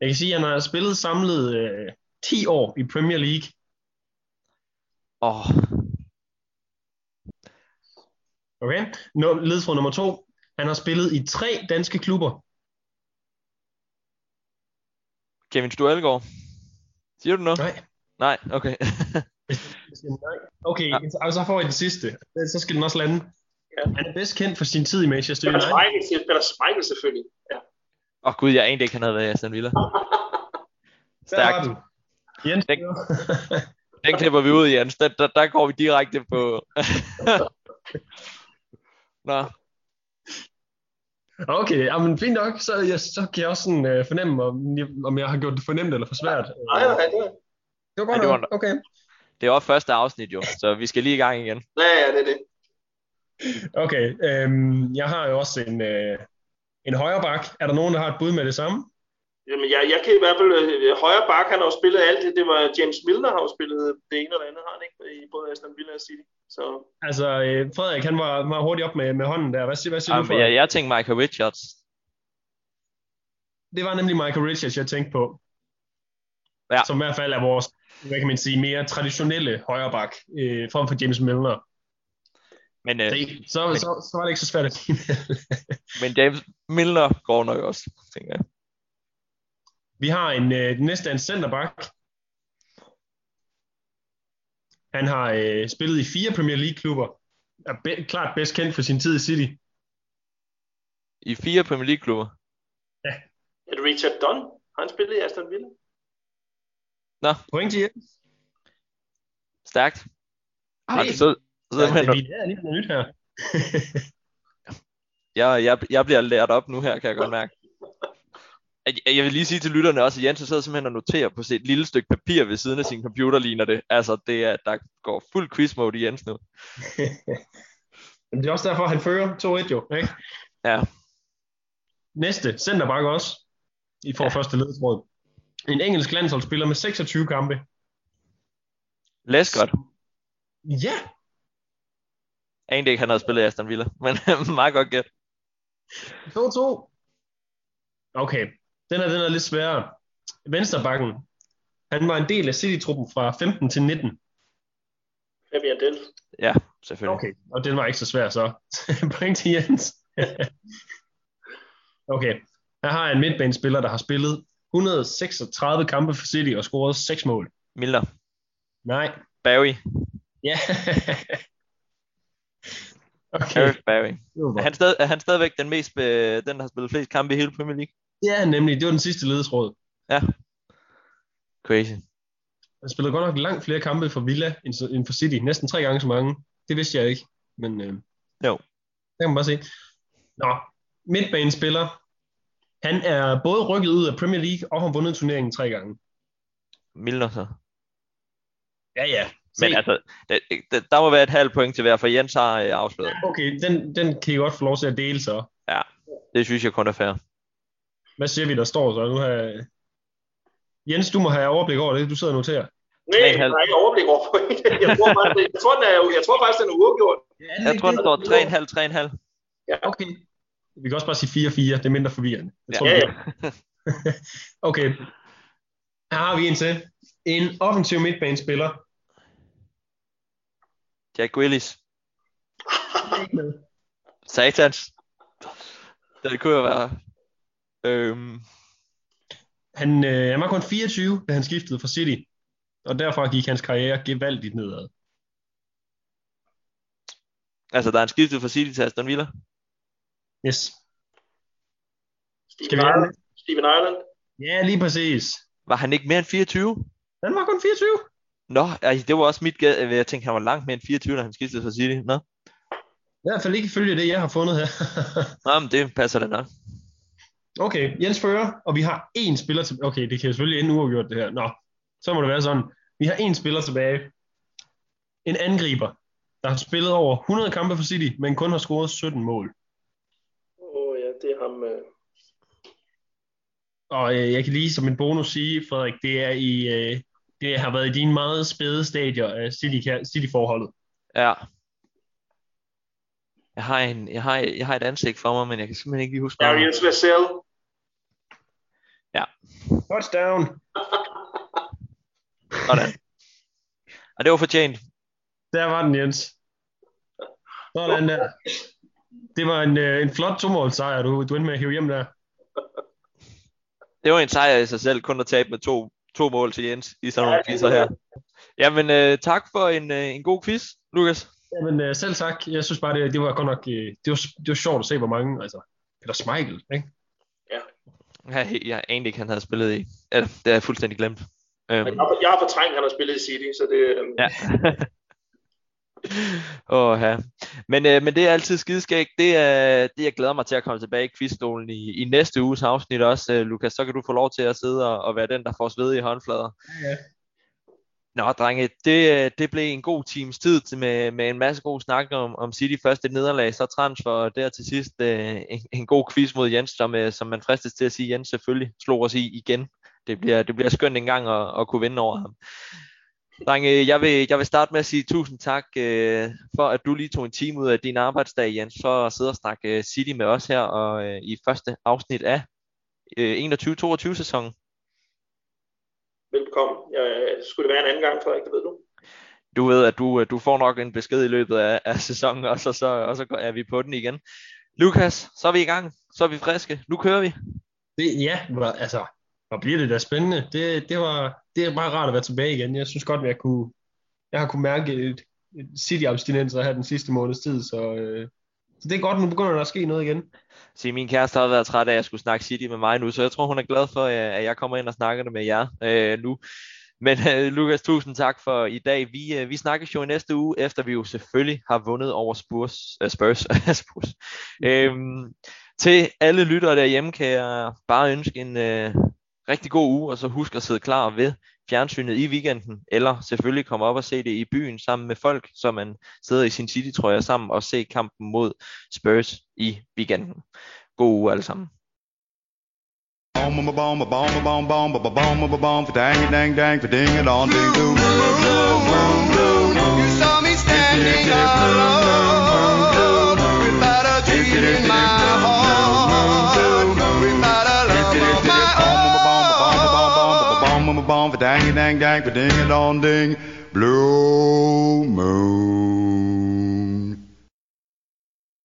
Jeg kan sige, at han har spillet samlet øh, 10 år i Premier League. Åh, Okay? Nå, ledetråd nummer to. Han har spillet i tre danske klubber. Kevin Stuelgaard. Siger du noget? Nej. Nej, okay. Okay, Ja. og så får I den sidste. Så skal den også lande. Ja. Han er bedst kendt for sin tid i Manchester Peter United. Schmeichel, siger Peter Schmeichel selvfølgelig. Ja. Åh oh, gud, jeg anede ikke, han havde været i Aston Villa. Stærkt. den. Jens. Den- Den klipper vi ud, Jens. Der, der, der går vi direkte på... Nå, Okay, jamen fint nok. Så, jeg, så kan jeg også sådan, øh, fornemme, om jeg, om jeg har gjort det for nemt eller for svært. Nej, nej, det var... Det var Ja, godt det var nok. Okay. det var første afsnit jo, så vi skal lige i gang igen. Ja, ja, det er det. Okay, øhm, jeg har jo også en, øh, en højre bak. Er der nogen, der har et bud med det samme? Jamen, jeg, jeg kan i hvert fald... Øh, højre bak, han har jo spillet alt det. Det var James Milner, har jo spillet det ene og det andet, har han ikke? I både Aston Villa og City. Så Altså, øh, Frederik, han var, var hurtigt op med, med hånden der. Hvad siger, hvad siger du, Jamen, Frederik? jeg, jeg tænkte Michael Richards. Det var nemlig Michael Richards, jeg tænkte på. Ja. Som i hvert fald er vores, hvad kan man sige, mere traditionelle højre bak, øh, frem for James Milner. Men, øh, Det, så, så, så var det ikke så svært at sige. men James Milner går nok også, tænker jeg. Vi har en, øh, den næste er en centerback. Han har øh, spillet i fire Premier League-klubber. Er be- klart bedst kendt for sin tid i City. I fire Premier League-klubber. er det Richard Dunn? Har han spillet i Aston Villa? Point til Jens. Stærkt. Har Hey. du så, så Ja, det er lige noget nyt her. jeg, jeg, jeg bliver lært op nu her, kan jeg godt mærke. Jeg, vil lige sige til lytterne også, at Jens sidder simpelthen og noterer på sit lille stykke papir ved siden af sin computer, ligner det. Altså, det er, der går fuld quiz mode i Jens nu. Men det er også derfor, han fører 2-1 jo. Ikke? Ja. Næste, centerback også. I får Ja. første ledetråd. En engelsk landsholdsspiller med 26 kampe. Læs godt. Ja, Jeg anede ikke, han havde spillet i Aston Villa, men meget godt gæt. 2-2. Okay, den er, den er lidt sværere. Vensterbakken. Han var en del af City-truppen fra 15 til 19. Fabian Delf. Ja, selvfølgelig. Okay, og den var ikke så svær så. Point til Jens. okay, her har jeg en midtbanespiller, der har spillet 136 kampe for City og scoret 6 mål. Milner. Nej. Barry. Ja. okay. Barry. Er han, stadig, er han stadigvæk den mest, øh, den der har spillet flest kampe i hele Premier League? Ja, nemlig. Det var den sidste ledesråd. Crazy. Han spillede godt nok langt flere kampe for Villa end for City. Næsten tre gange så mange. Det vidste jeg ikke. Men øh, Jo. Det kan man bare se. Nå, midtbanespiller. Han er både rykket ud af Premier League og har vundet turneringen tre gange. Milner så. Ja, ja. Se. Men altså, der, der, der må være et halvt point til hver, for Jens har øh, afsløret. Okay, den, den kan I godt få lov til at dele så. Det synes jeg kun er fair. Hvad siger vi, der står så? Nu har... Jens, du må have overblik over det. Du sidder og noterer. Nej, jeg har ikke overblik over point. Jeg tror, faktisk, jeg tror, den er, jeg tror faktisk, den er uafgjort. Jeg tror, den står 3,5, 3,5. Okay. Vi kan også bare sige 4-4. Det er mindre forvirrende. Jeg Ja. tror, Ja, vi- ja. okay. Her har vi en til. En offensiv midtbanespiller. Jack Willis. Satans. Det kunne jo være... Øhm, Han, øh, han var kun 24, da han skiftede fra City. Og derfor gik hans karriere gevaldigt nedad. altså, der er en skiftet fra City til Aston Villa. Yes. Steven Ireland. Steven Ireland. Ja, lige præcis. Var han ikke mere end 24? Han var kun 24. Nå, ej, det var også mit gæld. Jeg tænkte, han var langt mere end 24, da han skiftede fra City. Nå, I hvert fald ikke ifølge det, jeg har fundet her. Nå men det passer da nok. Okay, Jens fører, og vi har én spiller til... Okay, det kan jo selvfølgelig ende uafgjort det her. Nå, så må det være sådan. Vi har én spiller tilbage. En angriber, der har spillet over 100 kampe for City, men kun har scoret 17 mål. Åh oh, ja, det er ham. Øh. Og øh, jeg kan lige som en bonus sige, Frederik, det er i... Øh, det har været i dine meget spæde stadier af City- City-forholdet. Ja. Jeg har, en, jeg, har, jeg har et ansigt for mig, men jeg kan simpelthen ikke lige huske navnet. Arians Vassell. Touchdown! Sådan. Og det var fortjent. Der var den, Jens. Sådan der. Det var en, øh, en flot tomålsejr, du, du endte med at hive hjem der. Det var en sejr i sig selv, kun at tabe med to, to mål til Jens i sådan nogle Ja, quizzer her. Jamen, øh, tak for en, øh, en god quiz, Lukas. Jamen øh, selv tak. Jeg synes bare, det, det var godt nok... Øh, det, var, det var sjovt at se, hvor mange... Altså, Peter Schmeichel, ikke? Jeg, jeg anede ikke, han havde spillet i. Ja, det har jeg fuldstændig glemt. Øhm, Jeg har, jeg har fortrængt, at han har spillet i City, så det... Øh, ja. Åh, ja. Men, øh, men det er altid skideskægt. Det er, det jeg glæder mig til at komme tilbage i quizstolen i, i næste uges afsnit også, øh, Lukas. Så kan du få lov til at sidde og, og være den, der får sved i håndflader. Ja. Nå, drenge, det, øh, det blev en god times tid til med, med en masse god snak om, om City. Først et nederlag, så transfer, og der til sidst øh, en, en god quiz mod Jens, som, øh, som man fristes til at sige, Jens selvfølgelig slog os i igen. Det bliver, det bliver skønt en gang at, at kunne vinde over ham. Drenge, jeg vil, jeg vil starte med at sige tusind tak øh, for, at du lige tog en time ud af din arbejdsdag, Jens, for at sidde og snakke øh, City med os her og øh, i første afsnit af øh, 21-22 sæsonen velkommen. Jeg, skulle det være en anden gang, Frederik, det ved du. du ved, at du, øh, du får nok en besked i løbet af, af sæsonen, og så, så, og så er vi på den igen. Lukas, så er vi i gang. Så er vi friske. Nu kører vi. Det, ja, altså, hvor bliver det da spændende. Det, det, var, det er bare rart at være tilbage igen. Jeg synes godt, at jeg kunne, jeg har kunne mærke et, et City-abstinenser her den sidste måneds tid, så, øh, så det er godt, nu begynder der at ske noget igen. Se, min kæreste har været træt af, at jeg skulle snakke City med mig nu, så jeg tror, hun er glad for, øh, at jeg kommer ind og snakker det med jer øh, nu. Men øh, Lukas, tusind tak for i dag. Vi, øh, vi snakkes jo i næste uge, efter vi jo selvfølgelig har vundet over Spurs. Øh, Spurs. Spurs. Øhm, til alle lyttere derhjemme kan jeg bare ønske en øh, rigtig god uge, og så husk at sidde klar ved fjernsynet i weekenden, eller selvfølgelig komme op og se det i byen sammen med folk, så man sidder i sin City-trøje sammen og se kampen mod Spurs i weekenden. God uge alle sammen. You saw me standing alone. bong, dang dang dang, ba ding a dong ding, blue moon.